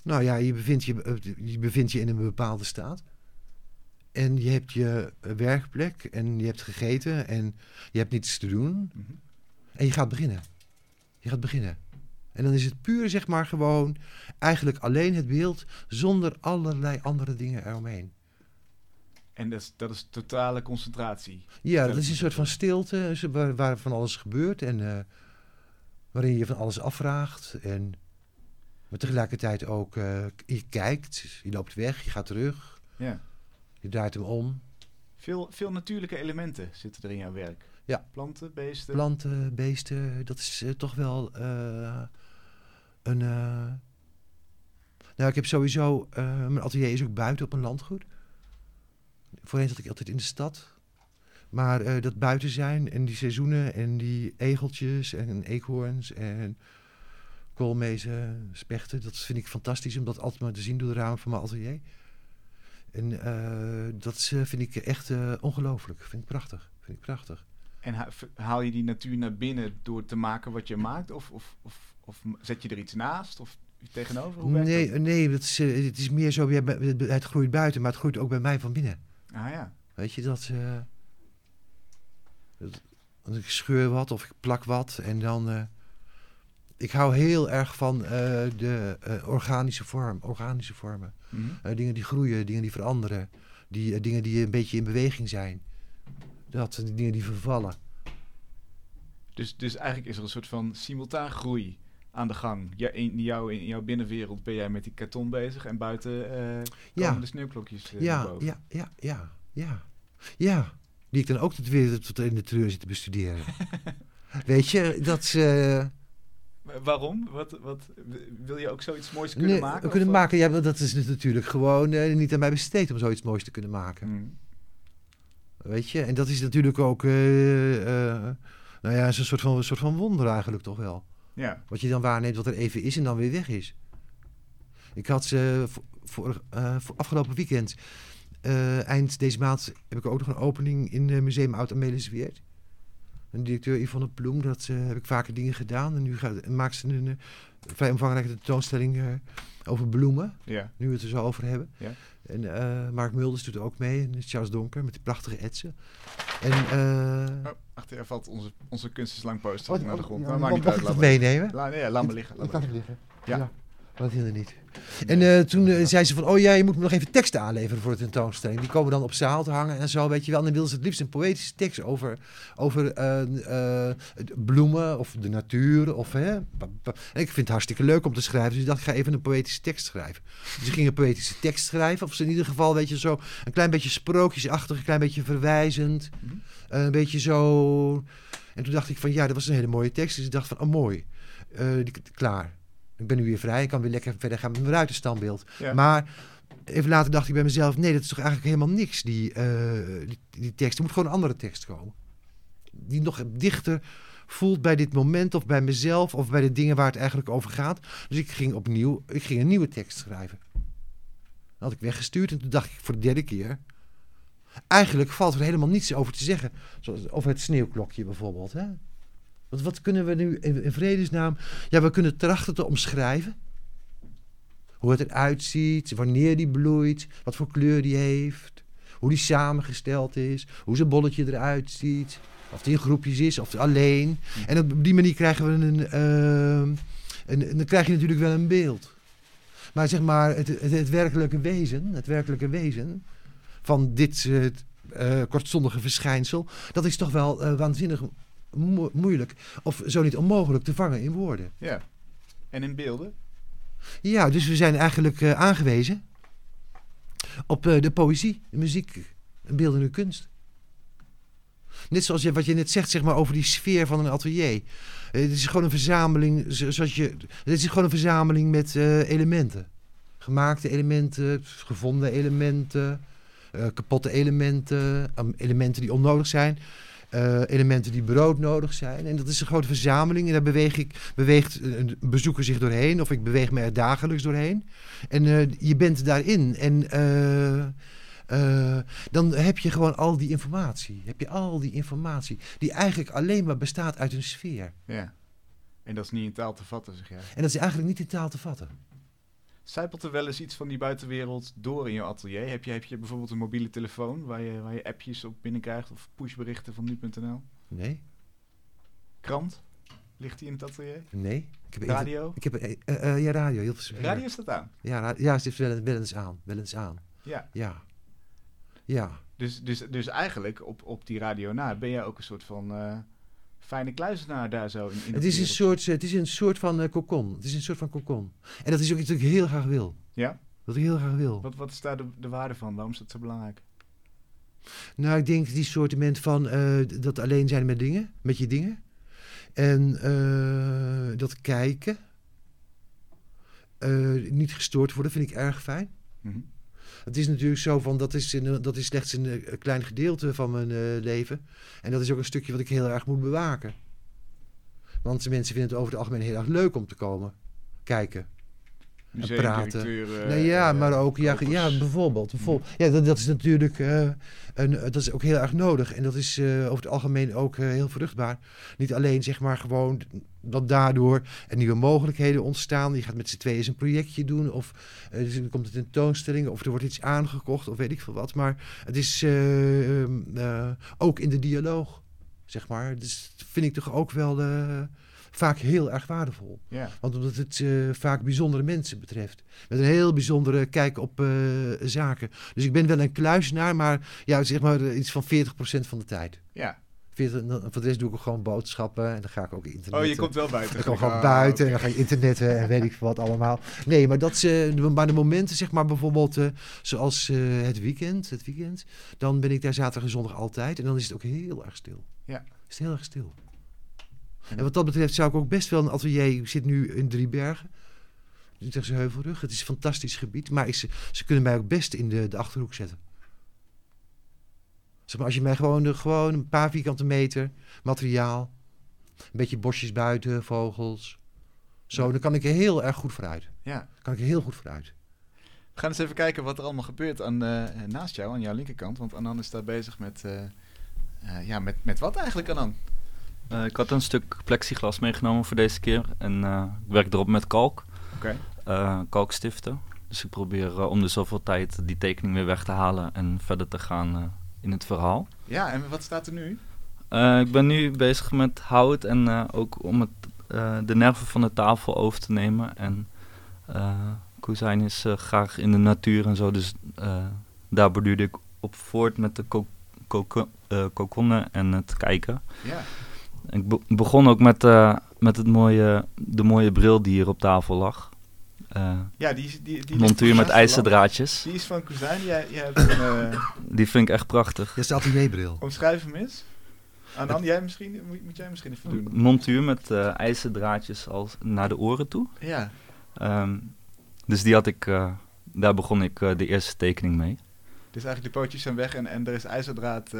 nou ja, je bevindt je, eh, je bevindt je in een bepaalde staat. En je hebt je werkplek en je hebt gegeten en je hebt niets te doen. Mhm. En je gaat beginnen. Je gaat beginnen. En dan is het puur, zeg maar, gewoon eigenlijk alleen het beeld zonder allerlei andere dingen eromheen. En dat is, dat is totale concentratie. Ja, dat is een soort van stilte waar, waar van alles gebeurt en eh, waarin je van alles afvraagt. En, maar tegelijkertijd ook, eh, je kijkt, je loopt weg, je gaat terug, Ja. Je draait hem om. Veel, veel natuurlijke elementen zitten er in jouw werk. Ja. Planten, beesten. Planten, beesten, dat is eh, toch wel eh, een... eh, Nou, ik heb sowieso... mijn atelier is ook buiten op een landgoed. Voorheen zat ik altijd in de stad. Maar dat buiten zijn en die seizoenen en die egeltjes en eekhoorns en koolmezen, spechten, dat vind ik fantastisch om dat altijd maar te zien door de ramen van mijn atelier. En eh, dat is, eh, vind ik echt eh, ongelooflijk. Vind ik prachtig. Vind ik prachtig. En haal je die natuur naar binnen door te maken wat je maakt? Of, of, of, of zet je er iets naast? Of tegenover? Hoe Nee, dat? nee het, is, het is meer zo, het, groeit buiten, maar het groeit ook bij mij van binnen. Ah ja. Weet je, dat, dat- dat ik scheur wat of ik plak wat en dan... ik hou heel erg van eh, de eh, organische vorm, organische vormen. Mhm. Eh, dingen die groeien, dingen die veranderen. Die, dingen die een beetje in beweging zijn. Dat, die dingen die vervallen. Dus, dus eigenlijk is er een soort van simultaan groei aan de gang. Ja, in, jou, in jouw binnenwereld ben jij met die karton bezig en buiten komen Ja. de sneeuwklokjes Ja, boven. ja, ja, ja, ja. Ja, die ik dan ook tot weer tot in de treur zit te bestuderen. Weet je, dat is... Wa- Waarom? Wat, wat, wil je ook zoiets moois kunnen nee, maken? kunnen maken, ja, dat is dus natuurlijk gewoon eh, niet aan mij besteed om zoiets moois te kunnen maken. Mhm. Weet je, en dat is natuurlijk ook, eh, eh, nou ja, is een soort van, een soort van wonder eigenlijk toch wel. Ja. Wat je dan waarneemt wat er even is en dan weer weg is. Ik had ze voor, afgelopen weekend, eind deze maand, heb ik ook nog een opening in het Museum Oud Amelis Weert. En directeur Yvonne Bloem, dat eh, heb ik vaker dingen gedaan. En nu gaat, maakt ze een eh, vrij omvangrijke tentoonstelling eh, over bloemen. ja. Nu we het er zo over hebben. Ja. En eh, Mark Mulders doet er ook mee. En Charles Donker met die prachtige etsen. En, eh Oh, achter je valt onze, onze poster oh, naar de oh, grond. ja, mag- maakt niet mag uit. ik maar, meenemen? La, nee, laat maar liggen. Laat maar liggen. liggen. Ja. Dat hield er niet. En eh, toen eh, zei ze van, oh ja, je moet me nog even teksten aanleveren voor de tentoonstelling. Die komen dan op zaal te hangen en zo, weet je wel. En dan wilden ze het liefst een poëtische tekst over, over eh, bloemen of de natuur. Of, hè. En ik vind het hartstikke leuk om te schrijven. Dus ik dacht, ik ga even een poëtische tekst schrijven. Dus ik ging een poëtische tekst schrijven. Of ze in ieder geval, weet je, zo een klein beetje sprookjesachtig, een klein beetje verwijzend. Mhm. Een beetje zo... En toen dacht ik van, ja, dat was een hele mooie tekst. Dus ik dacht van, oh mooi, die, klaar. Ik ben nu weer vrij, ik kan weer lekker verder gaan met mijn ruitenstandbeeld. Ja. Maar even later dacht ik bij mezelf, nee, dat is toch eigenlijk helemaal niks, die, eh, die, die tekst. Er moet gewoon een andere tekst komen. Die nog dichter voelt bij dit moment of bij mezelf of bij de dingen waar het eigenlijk over gaat. Dus ik ging opnieuw, ik ging een nieuwe tekst schrijven. Dat had ik weggestuurd en toen dacht ik voor de derde keer, eigenlijk valt er helemaal niets over te zeggen. Zoals over het sneeuwklokje bijvoorbeeld. Hè? Want wat kunnen we nu in, in vredesnaam... Ja, we kunnen trachten te omschrijven. Hoe het eruit ziet, wanneer die bloeit, wat voor kleur die heeft. Hoe die samengesteld is, hoe zijn bolletje eruit ziet. Of die in groepjes is, of alleen. En op die manier krijgen we een, ehm, een... Dan krijg je natuurlijk wel een beeld. Maar zeg maar, het, het, het werkelijke wezen, het werkelijke wezen van dit eh, eh, kortstondige verschijnsel, dat is toch wel eh, waanzinnig mo- moeilijk, of zo niet onmogelijk te vangen in woorden. Ja. En in beelden? Ja, dus we zijn eigenlijk eh, aangewezen op eh, de poëzie, de muziek, en beeldende kunst. Net zoals je, wat je net zegt, zeg maar, over die sfeer van een atelier. Eh, het is gewoon een verzameling, zo- zoals je, het is gewoon een verzameling met elementen. Gemaakte elementen, gevonden elementen, kapotte elementen, elementen die onnodig zijn. Eh, elementen die broodnodig zijn. En dat is een grote verzameling. En daar beweeg ik, beweegt een bezoeker zich doorheen. Of ik beweeg me er dagelijks doorheen. En eh, je bent daarin. En eh, eh, dan heb je gewoon al die informatie. Heb je al die informatie. Die eigenlijk alleen maar bestaat uit een sfeer. Ja. En dat is niet in taal te vatten, zeg jij. En dat is eigenlijk niet in taal te vatten. Zijpelt er wel eens iets van die buitenwereld door in je atelier? Heb je, heb je bijvoorbeeld een mobiele telefoon waar je, waar je appjes op binnenkrijgt of pushberichten van nu.nl? Nee, Krant? Ligt die in het atelier? nee. Ik heb Radio? Ik heb, eh, ja, radio. Heel veel Radio staat aan. Ja, ja, het is wel, wel eens aan. Wel eens aan. Ja. Ja. Ja. Dus, dus, dus eigenlijk op, op die radio na ben jij ook een soort van fijne kluizenaar daar zo in, in dat Het is, een soort, het is een soort van eh, kokon. Het is een soort van kokon. En dat is ook iets wat ik heel graag wil. Ja? Wat ik heel graag wil. Wat, wat is daar de, de waarde van? Waarom is dat zo belangrijk? Nou, ik denk die soortement van eh, dat alleen zijn met dingen, met je dingen. En eh, dat kijken, niet gestoord worden, vind ik erg fijn. Mhm. Het is natuurlijk zo van, dat is, een, dat is slechts een, eh, klein gedeelte van mijn eh, leven. En dat is ook een stukje wat ik heel erg moet bewaken. Want mensen vinden het over het algemeen heel erg leuk om te komen kijken. Museumdirecteur, eh, nou ja, eh, maar ook, ja, kopers. ja bijvoorbeeld. bijvoorbeeld. Ja, dat, dat is natuurlijk eh, een, dat is ook heel erg nodig. En dat is eh, over het algemeen ook eh, heel vruchtbaar. Niet alleen zeg maar gewoon dat daardoor er nieuwe mogelijkheden ontstaan. Je gaat met z'n tweeën eens een projectje doen. Of eh, dus er komt een tentoonstelling. Of er wordt iets aangekocht. Of weet ik veel wat. Maar het is eh, ehm, eh, ook in de dialoog. Zeg maar. Dus dat vind ik toch ook wel eh, vaak heel erg waardevol. Want omdat het eh, vaak bijzondere mensen betreft. Met een heel bijzondere kijk op eh, zaken. Dus ik ben wel een kluisenaar, maar ja, zeg maar eh, iets van 40% van de tijd. ja. 40, en dan- voor de rest doe ik ook gewoon boodschappen en dan ga ik ook internetten. Oh, je komt wel buiten. Kom ik Ah, gewoon buiten en dan ga je internetten en weet ik wat allemaal. Nee, maar, dat, de- maar de momenten, zeg maar bijvoorbeeld zoals het weekend, het weekend, dan ben ik daar zaterdag en zondag altijd en dan is het ook heel erg stil. Ja. Is het heel erg stil. En wat dat betreft zou ik ook best wel een atelier, ik zit nu in Driebergen, Utrechtse Heuvelrug, het is een fantastisch gebied, maar ik, ze, ze kunnen mij ook best in de, de Achterhoek zetten. Zeg maar, als je mij gewoon, de, gewoon een paar vierkante meter, materiaal, een beetje bosjes buiten, vogels, zo, Ja. dan kan ik er heel erg goed vooruit. Ja. kan ik er heel goed vooruit. We gaan eens even kijken wat er allemaal gebeurt aan, eh, naast jou, aan jouw linkerkant. Want Anan is daar bezig met... eh, eh, ja, met, met wat eigenlijk, Anan? Eh, ik had een stuk plexiglas meegenomen voor deze keer. En eh, ik werk erop met kalk, eh, kalkstiften. Dus ik probeer om de zoveel tijd die tekening weer weg te halen en verder te gaan in het verhaal. Ja, en wat staat er nu? Ik ben nu bezig met hout en ook om het, de nerven van de tafel over te nemen. En Kozijn is graag in de natuur en zo, dus daar borduurde ik op voort met de ko- ko- kokonnen en het kijken. Ja. Ik be- begon ook met, eh, met het mooie, de mooie bril die hier op tafel lag. Eh, Ja, die, die, die, die montuur met die- ijzerdraadjes. Die is van Kuzijn. Jij, jij hebt een... eh, Die vind ik echt prachtig. Dat is de atelierbril. omschrijf hem eens. Anan, jij misschien, moet, moet jij misschien even doen. Montuur met eh, ijzerdraadjes als naar de oren toe. Ja. Ehm, dus die had ik, eh, daar begon ik de eerste tekening mee. Dus eigenlijk de pootjes zijn weg en, en er is ijzerdraad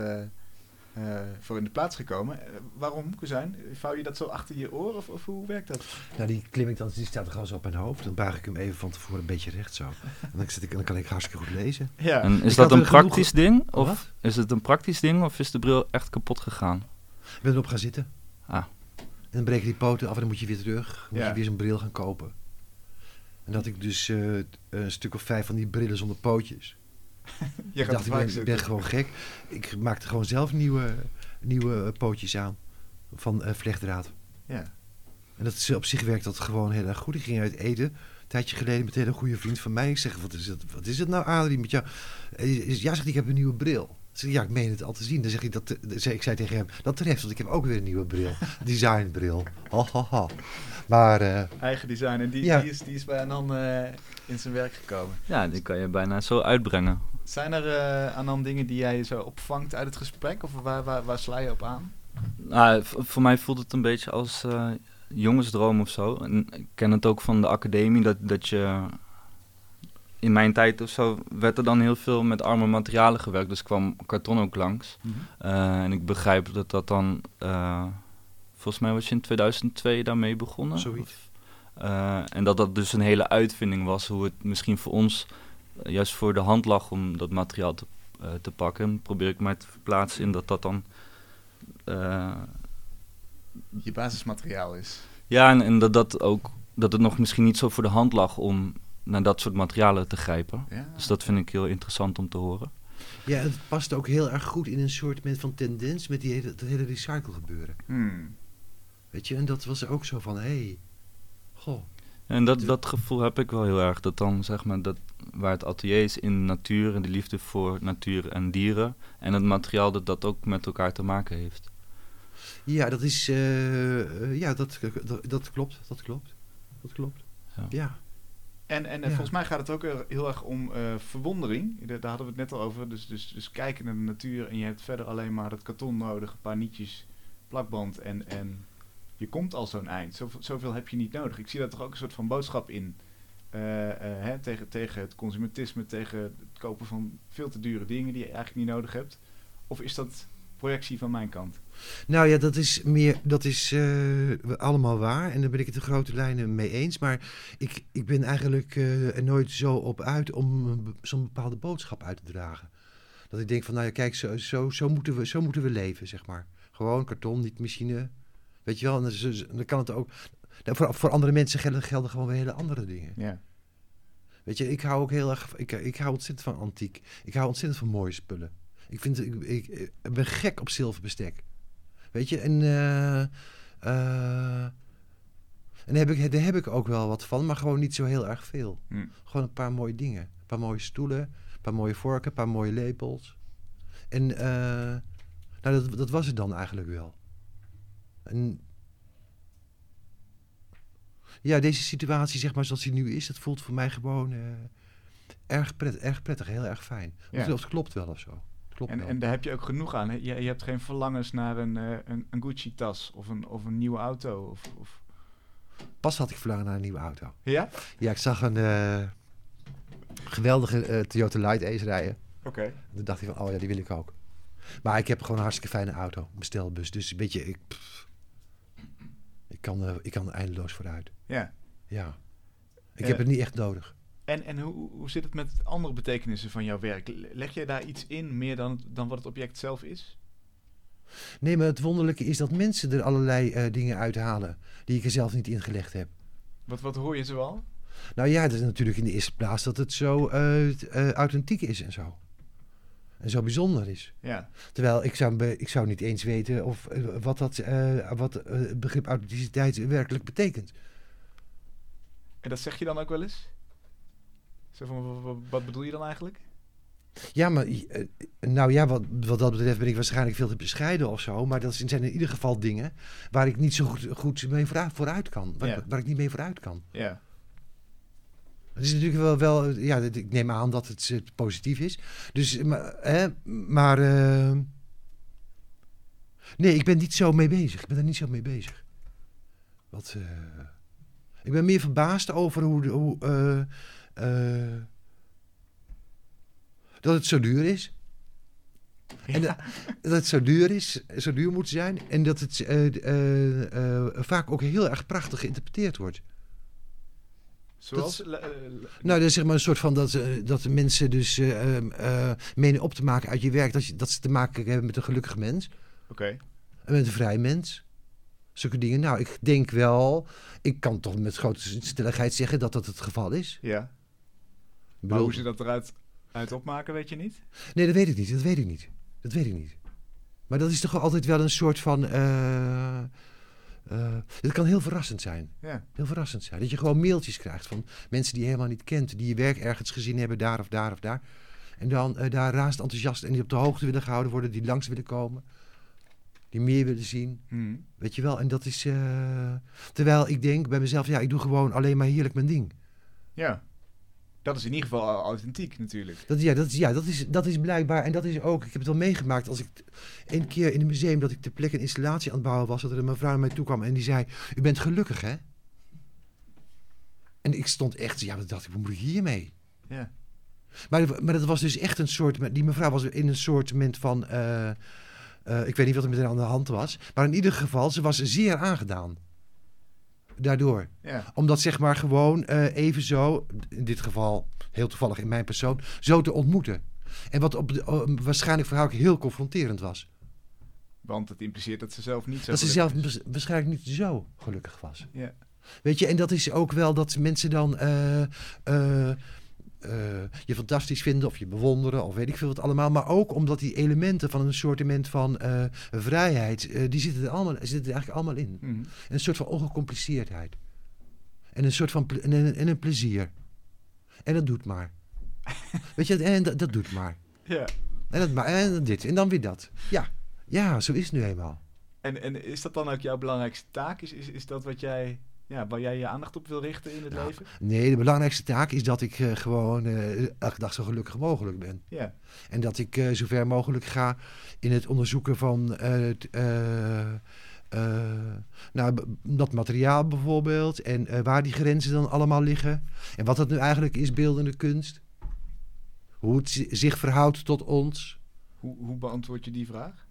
eh, voor in de plaats gekomen. Eh, waarom, Kuzijn? Vouw je dat zo achter je oor of, of hoe werkt dat? Nou, die klim ik dan, die staat er gewoon zo op mijn hoofd. Dan buig ik hem even van tevoren een beetje recht zo. En dan, zit ik, dan kan ik hartstikke goed lezen. Ja, En is Ik dat een genoeg- praktisch ding? Of Wat? is het een praktisch ding of is de bril echt kapot gegaan? Ik ben erop gaan zitten. Ah. En dan breken die poten af en dan moet je weer terug. Dan moet Ja. je weer zo'n bril gaan kopen. En dat ik dus eh, een stuk of vijf van die brillen zonder pootjes. Je gaat dacht, ik ben, gewoon gek. Ik maakte gewoon zelf nieuwe, nieuwe pootjes aan van eh, vlechtdraad. Ja. En dat is, op zich werkt dat gewoon heel erg goed. Ik ging uit eten, een tijdje geleden, met een hele goede vriend van mij. Ik zeg, wat is het, wat is het nou, Adrie, met jou? Eh, Ja, zegt hij, ik heb een nieuwe bril. Zeg, ja, ik meen het al te zien. Dan zeg ik, dat, eh, zei- ik zei tegen hem, dat treft, want ik heb ook weer een nieuwe bril. Designbril. Ha, ha, ha. Maar, eh, Eigen design. En die, Ja. die, is, die is bij Anan eh, in zijn werk gekomen. Ja, die kan je bijna zo uitbrengen. Zijn er eh Anan dingen die jij zo opvangt uit het gesprek? Of waar, waar, waar sla je op aan? Nou, voor mij voelt het een beetje als eh, jongensdroom of zo. En ik ken het ook van de academie, dat, dat je... In mijn tijd of zo werd er dan heel veel met arme materialen gewerkt, dus kwam karton ook langs. Eh, en ik begrijp dat dat dan... volgens mij was je in 2002 daarmee begonnen. Zoiets. En dat dat dus een hele uitvinding was, hoe het misschien voor ons juist voor de hand lag om dat materiaal te, eh, te pakken. En probeer ik mij te verplaatsen in dat dat dan... eh, Je basismateriaal is. ja, en, en dat, dat, ook, dat het nog misschien niet zo voor de hand lag om naar dat soort materialen te grijpen. Ja. Dus dat vind ik heel interessant om te horen. ja, het past ook heel erg goed in een soort van tendens met die hele, dat hele recycle gebeuren. Hmm. Weet je, en dat was ook zo van, hé, hey, goh. En dat, dat gevoel heb ik wel heel erg. Dat dan zeg maar dat waar het atelier is in de natuur en de liefde voor natuur en dieren. En het materiaal dat dat ook met elkaar te maken heeft. Ja, dat is, eh, eh, ja, dat, dat, dat klopt, dat klopt, dat klopt. Ja. Ja. En, en eh, Ja. volgens mij gaat het ook heel- erg om eh, verwondering. Daar daar hadden we het net al over. Dus, dus, dus kijken naar de natuur en je hebt verder alleen maar dat karton nodig, een paar nietjes, plakband en, en je komt al zo'n eind. Zoveel, zoveel heb je niet nodig. Ik zie daar toch ook een soort van boodschap in. Eh, eh, hè, tegen, tegen het consumentisme, tegen het kopen van veel te dure dingen die je eigenlijk niet nodig hebt. Of is dat projectie van mijn kant? Nou ja, dat is meer, dat is eh, allemaal waar. En daar ben ik het de grote lijnen mee eens. Maar ik, ik ben eigenlijk er nooit zo op uit om zo'n bepaalde boodschap uit te dragen. Dat ik denk van, nou ja, kijk, zo, zo, zo, moeten, we, zo moeten we leven, zeg maar. Gewoon karton, niet machine. Weet je wel, en dan kan het ook... nou, Voor, voor andere mensen gelden, gelden gewoon weer hele andere dingen. Ja. Weet je, ik hou ook heel erg. Ik, ik hou ontzettend van antiek. Ik hou ontzettend van mooie spullen. Ik, vind, ik, ik, ik ben gek op zilverbestek. Weet je, en. eh, eh, en daar heb, ik, daar heb ik ook wel wat van, maar gewoon niet zo heel erg veel. Hm. Gewoon een paar mooie dingen. Een paar mooie stoelen, een paar mooie vorken, een paar mooie lepels. En eh, nou, dat, dat was het dan eigenlijk wel. En ja, deze situatie, zeg maar, zoals die nu is, dat voelt voor mij gewoon eh, erg, pret, erg prettig, heel erg fijn. Ja. Of het klopt wel of zo. Klopt En, wel. en daar heb je ook genoeg aan. Hè? Je, je hebt geen verlangens naar een, eh, een, een Gucci-tas of een, of een nieuwe auto. Of, of... Pas had ik verlangen naar een nieuwe auto. Ja? Ja, ik zag een eh, geweldige Toyota Light Ace rijden. Oké. Toen dacht ik van, oh ja, die wil ik ook. Maar ik heb gewoon een hartstikke fijne auto, bestelbus. Dus een beetje, ik, pff, ik, kan, eh, ik kan eindeloos vooruit. Ja. Ja. Ik Eh, heb het niet echt nodig. En, en hoe, hoe zit het met andere betekenissen van jouw werk? Le- Leg jij daar iets in, meer dan, dan wat het object zelf is? Nee, maar het wonderlijke is dat mensen er allerlei eh, dingen uithalen die ik er zelf niet ingelegd heb. Wat, wat hoor je zoal? Nou ja, het is natuurlijk in de eerste plaats dat het zo authentiek is en zo. En zo bijzonder is. Ja. Terwijl ik zou, ik zou niet eens weten of, eh, wat, dat, eh, wat eh, het begrip authenticiteit werkelijk betekent. En dat zeg je dan ook wel eens? Zo van, wa- wa- wat bedoel je dan eigenlijk? Ja, maar eh, nou ja, wat, wat dat betreft ben ik waarschijnlijk veel te bescheiden of zo. Maar dat zijn in ieder geval dingen waar ik niet zo goed, goed mee vooruit, vooruit kan. Waar, Ja. waar ik niet mee vooruit kan. Ja. Het is natuurlijk wel, wel ja, ik neem aan dat het eh, positief is. Dus, maar, hè, maar eh, nee, ik ben niet zo mee bezig. Ik ben er niet zo mee bezig. Wat, eh, ik ben meer verbaasd over hoe, hoe, Dat het zo duur is. En dat, dat het zo duur is, zo duur moet zijn. En dat het vaak ook heel erg prachtig geïnterpreteerd wordt. Zoals... eh, le- Nou, dat is zeg maar een soort van dat, eh, dat de mensen dus eh, ehm, eh, menen op te maken uit je werk dat, je, dat ze te maken hebben met een gelukkig mens. Oké. En met een vrij mens. Zulke dingen. Nou, ik denk wel, ik kan toch met grote stelligheid zeggen dat dat het geval is. Ja. Maar bedoel- hoe ze dat eruit uit opmaken, weet je niet? Nee, dat weet ik niet. Dat weet ik niet. Dat weet ik niet. Maar dat is toch altijd wel een soort van. eh, eh, het kan heel verrassend zijn. Ja. Heel verrassend zijn. Dat je gewoon mailtjes krijgt van mensen die je helemaal niet kent. Die je werk ergens gezien hebben, daar of daar of daar. En dan eh, daar razend enthousiast en die op de hoogte willen gehouden worden. Die langs willen komen. Die meer willen zien. Hm. Weet je wel. En dat is. eh, terwijl ik denk bij mezelf, ja, ik doe gewoon alleen maar heerlijk mijn ding. Ja. Dat is in ieder geval authentiek natuurlijk. Dat, ja, dat, is- ja dat, is, dat is blijkbaar. En dat is ook. Ik heb het wel meegemaakt. Als ik een keer in een museum dat ik ter plekke een installatie aan het bouwen was. Dat er een mevrouw naar mij toe kwam en die zei: U bent gelukkig, hè? En ik stond echt. Ja, wat dacht ik, wat moet ik hiermee? Ja. Maar, maar dat was dus echt een soort. Die mevrouw was in een soort moment van. eh, eh, ik weet niet wat er met haar aan de hand was. Maar in ieder geval, ze was zeer aangedaan. Daardoor Ja. omdat zeg maar gewoon eh, even zo, in dit geval heel toevallig in mijn persoon, zo te ontmoeten. En wat op de, oh, waarschijnlijk voor haar ook heel confronterend was. Want het impliceert dat ze zelf niet zo dat ze zelf waarschijnlijk niet zo gelukkig was. Ja. Weet je, en dat is ook wel dat mensen dan eh, eh, je fantastisch vinden of je bewonderen of weet ik veel wat allemaal. Maar ook omdat die elementen van een soortement van eh, vrijheid, eh, die zitten er, allemaal, zitten er eigenlijk allemaal in. Hm. En een soort van ongecompliceerdheid. En een soort van en een, en een plezier. En dat doet maar. Weet je, en dat, dat doet maar. Ja. En, dat maar. en dit. En dan weer dat. Ja. Ja, zo is het nu eenmaal. En, en is dat dan ook jouw belangrijkste taak? Is, is, is dat wat jij, ja, waar jij je aandacht op wil richten in het Nou, leven? Nee, de belangrijkste taak is dat ik eh, gewoon eh, elke dag zo gelukkig mogelijk ben. Ja. En dat ik eh zo ver mogelijk ga in het onderzoeken van eh, eh, eh, nou, dat materiaal bijvoorbeeld. En eh, waar die grenzen dan allemaal liggen. En wat dat nu eigenlijk is, beeldende kunst. Hoe het zi- zich verhoudt tot ons. Hoe, hoe beantwoord je die vraag?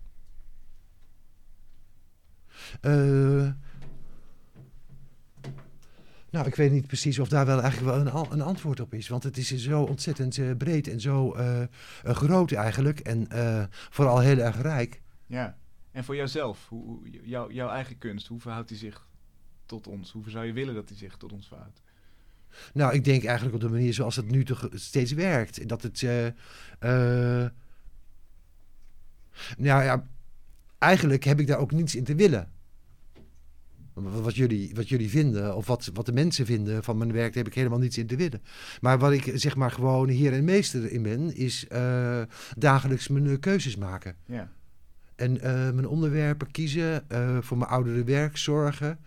Nou, ik weet niet precies of daar wel eigenlijk wel een, een antwoord op is. Want het is zo ontzettend eh, breed en zo eh, eh, groot eigenlijk. En vooral heel erg rijk. Ja. En voor jouzelf, hoe, hoe- jouw, jouw eigen kunst, hoe verhoudt die zich tot ons? Hoe zou je willen dat die zich tot ons verhoudt? Nou, ik denk eigenlijk op de manier zoals het nu toch steeds werkt. Dat het. nou ja, eigenlijk heb ik daar ook niets in te willen. Wat jullie, wat jullie vinden, of wat, wat de mensen vinden van mijn werk, daar heb ik helemaal niets in te willen. Maar wat ik zeg maar gewoon heer en meester in ben, is eh, dagelijks mijn eh, keuzes maken. Ja. En eh, mijn onderwerpen kiezen, voor mijn oudere werk zorgen.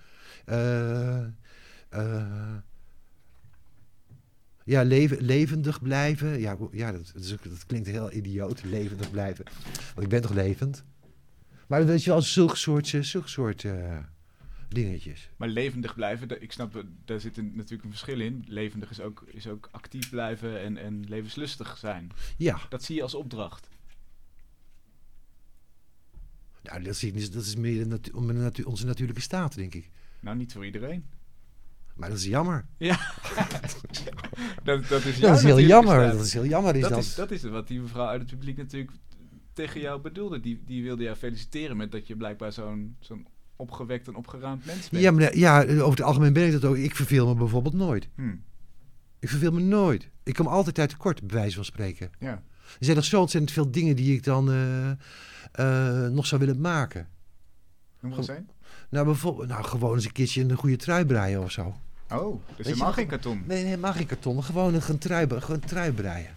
ja, leven, levendig blijven. Ja, ja dat, dat, is dat klinkt heel idioot, levendig blijven. Want ik ben toch levend? Maar weet je wel, zulke soort, zulke soort dingetjes. Maar levendig blijven, ik snap, daar zit een, natuurlijk een verschil in. Levendig is ook, is ook actief blijven en, en levenslustig zijn. Ja, Dat zie je als opdracht. nou, dat, zie ik niet- dat is meer natu- onze natuurlijke staat, denk ik. Nou, niet voor iedereen. Maar dat is jammer. Dat, dat is, Dat is heel jammer. staat. Dat is heel jammer. Is dat, dat. is, dat is wat die mevrouw uit het publiek natuurlijk tegen jou bedoelde. Die, die wilde jou feliciteren met dat je blijkbaar zo'n zo'n opgewekt en opgeruimd mens bent. Ja, maar, ja, over het algemeen ben ik dat ook. Ik verveel me bijvoorbeeld nooit. Hm, Ik verveel me nooit. Ik kom altijd uit tekort, bij wijze van spreken. ja. Er zijn nog zo ontzettend veel dingen die ik dan eh, eh, nog zou willen maken. Noem eens een. Nou, bijvoorbeeld, nou, gewoon eens een keertje een goede trui breien of zo. Oh, dus je helemaal geen karton. Nee, nee, mag geen karton. Gewoon een, een trui, gewoon een trui breien.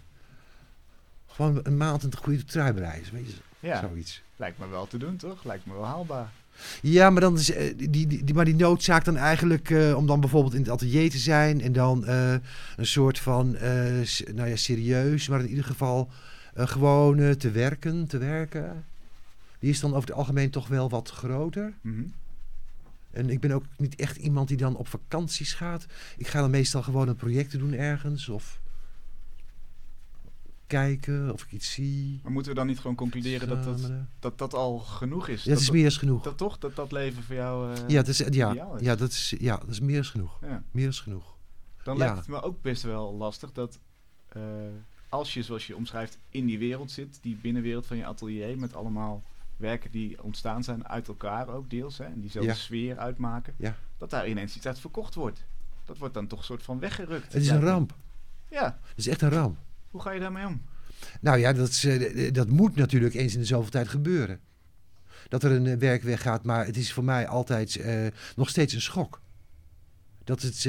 Gewoon een maand een goede trui breien. Weet je, Ja, zoiets. lijkt me wel te doen, toch? Lijkt me wel haalbaar. Ja, maar, dan is, eh, die, die, die, maar die noodzaak dan eigenlijk eh, om dan bijvoorbeeld in het atelier te zijn en dan eh, een soort van, nou ja, serieus, maar in ieder geval gewoon te werken, te werken. Die is dan over het algemeen toch wel wat groter. Mhm. En ik ben ook niet echt iemand die dan op vakanties gaat. Ik ga dan meestal gewoon een projecten doen ergens of... kijken of ik iets zie. Maar moeten we dan niet gewoon concluderen dat dat, dat, dat al genoeg is? Ja, dat is meer dan genoeg. dat toch? Dat dat leven voor jou... eh, ja, dat is, ja, is. ja, dat is, ja, dat is meer dan genoeg. ja. Meer dan genoeg. Dan lijkt het me ook best wel lastig dat eh, als je, zoals je omschrijft, in die wereld zit, die binnenwereld van je atelier, met allemaal werken die ontstaan zijn uit elkaar ook deels, hè, en diezelfde sfeer uitmaken, dat daar ineens iets uit verkocht wordt. Dat wordt dan toch een soort van weggerukt. Het is een ramp. Ja, Het is echt een ramp. Hoe ga je daarmee om? Nou ja, dat, is, eh, dat moet natuurlijk eens in de zoveel tijd gebeuren. Dat er een eh, werk weggaat, maar het is voor mij altijd eh, nog steeds een schok. Dat het.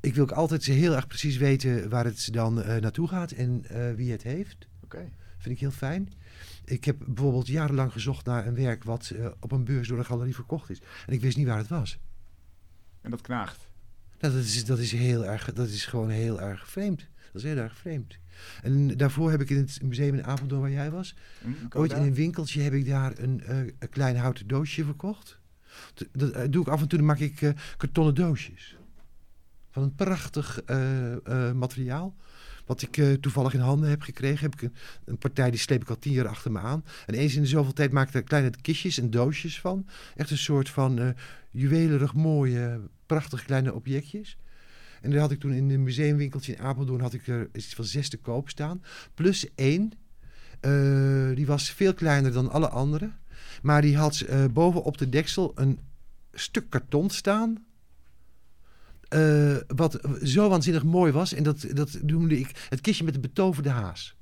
ik wil ook altijd heel erg precies weten waar het dan naartoe gaat en wie het heeft. Oké. Vind ik heel fijn. Ik heb bijvoorbeeld jarenlang gezocht naar een werk wat op een beurs door een galerie verkocht is. En ik wist niet waar het was. En dat knaagt. Nou, dat, is, dat is heel erg, dat is gewoon heel erg vreemd. Dat is heel erg vreemd. En daarvoor heb ik in het museum in Apeldoorn waar jij was, Hm, ooit in een winkeltje heb ik daar een, eh, een klein houten doosje verkocht. Dat, dat eh, doe ik af en toe, dan maak ik eh, kartonnen doosjes. Van een prachtig materiaal. Wat ik eh, toevallig in handen heb gekregen. Heb ik een, een partij die sleep ik al tien jaar achter me aan. En eens in de zoveel tijd maak ik er kleine kistjes en doosjes van. Echt een soort van juwelerig mooie, prachtige kleine objectjes. En daar had ik toen in een museumwinkeltje in Apeldoorn had ik er iets van zes te koop staan. Plus één. Eh, die was veel kleiner dan alle andere. Maar die had bovenop de deksel een stuk karton staan. Eh, wat zo waanzinnig mooi was. En dat, dat noemde ik het kistje met de betoverde haas.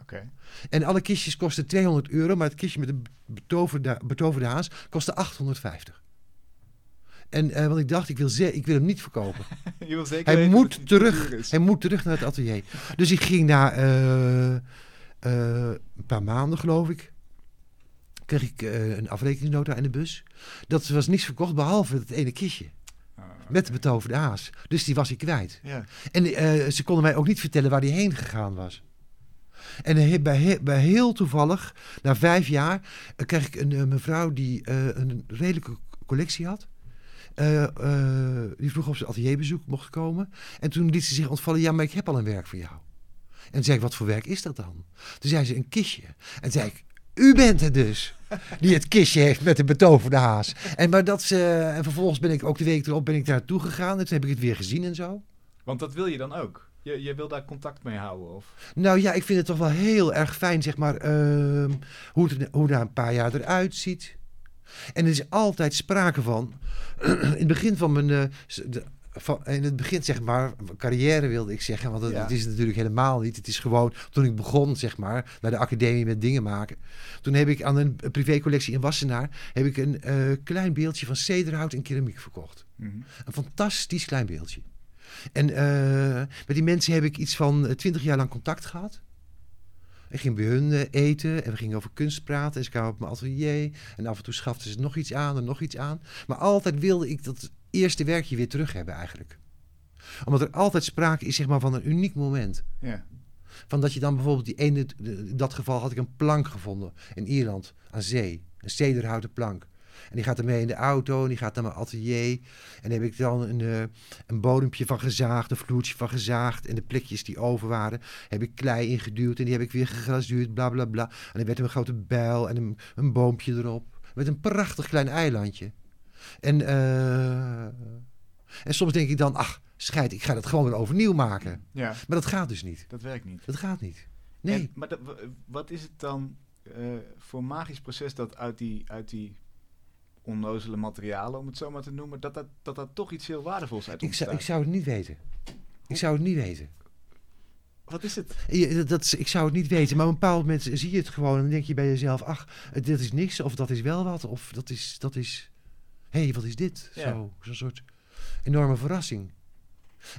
Oké. En alle kistjes kosten 200 euro. Maar het kistje met de betoverde, betoverde haas kostte 850. En eh, want ik dacht, ik wil, ze- ik wil hem niet verkopen. Je wil zeker Hij moet het terug. Hij moet terug naar het atelier. Dus ik ging na eh, een paar maanden, geloof ik, kreeg ik een afrekeningsnota in de bus. Dat was niks verkocht behalve het ene kistje Met de betoverde haas. Dus die was ik kwijt. Ja. En eh, ze konden mij ook niet vertellen waar die heen gegaan was. En eh, bij, bij heel toevallig, na vijf jaar, eh, kreeg ik een mevrouw die een redelijke collectie had. Die vroeg of ze atelierbezoek mocht komen. En toen liet ze zich ontvallen, ja, maar ik heb al een werk voor jou. En toen zei ik, wat voor werk is dat dan? Toen zei ze, een kistje. En toen zei ik, u bent het dus, die het kistje heeft met de betoverde haas. En, maar dat, ze, en vervolgens ben ik ook de week erop ben ik daar naartoe gegaan. En toen heb ik het weer gezien en zo. Want dat wil je dan ook. Je, je wil daar contact mee houden. Of... Nou ja, ik vind het toch wel heel erg fijn, zeg maar, ehm, hoe, het, hoe daar een paar jaar eruit ziet. En er is altijd sprake van, in het begin van mijn, eh, de- van, in het begin zeg maar, carrière wilde ik zeggen, want het, Ja. het is het natuurlijk helemaal niet. Het is gewoon, toen ik begon zeg maar, naar de academie met dingen maken. Toen heb ik aan een privécollectie in Wassenaar, heb ik een eh, klein beeldje van cederhout en keramiek verkocht. Mhm. Een fantastisch klein beeldje. En eh, met die mensen heb ik iets van eh, twintig jaar lang contact gehad. Ik ging bij hun eten en we gingen over kunst praten. En ze kwamen op mijn atelier. En af en toe schaften ze nog iets aan en nog iets aan. Maar altijd wilde ik dat eerste werkje weer terug hebben eigenlijk. Omdat er altijd sprake is zeg maar, van een uniek moment. Ja. Van dat je dan bijvoorbeeld die ene, in dat geval had ik een plank gevonden in Ierland aan zee. Een cederhouten plank. En die gaat ermee in de auto en die gaat naar mijn atelier. En daar heb ik dan een, eh, een bodempje van gezaagd, een vloertje van gezaagd. En de plekjes die over waren, heb ik klei ingeduwd en die heb ik weer geglazuurd, bla bla bla. En dan werd er een grote bijl en een, een boompje erop. Met een prachtig klein eilandje. En, eh, en soms denk ik dan, ach, scheid, ik ga dat gewoon weer overnieuw maken. ja, Maar dat gaat dus niet. dat werkt niet. Dat gaat niet. Nee. En, maar dat- wat is het dan eh, voor magisch proces dat uit die, uit die onnozele materialen, om het zo maar te noemen, dat dat, dat, dat toch iets heel waardevols uit ik, zou, ik zou het niet weten. Ik zou het niet weten. Wat is het? Dat, is- ik zou het niet weten, maar op een bepaald moment zie je het gewoon en dan denk je bij jezelf, ach, dit is niks, of dat is wel wat, of dat is, dat is, hé, hey, wat is dit? Ja. Zo, zo'n soort enorme verrassing.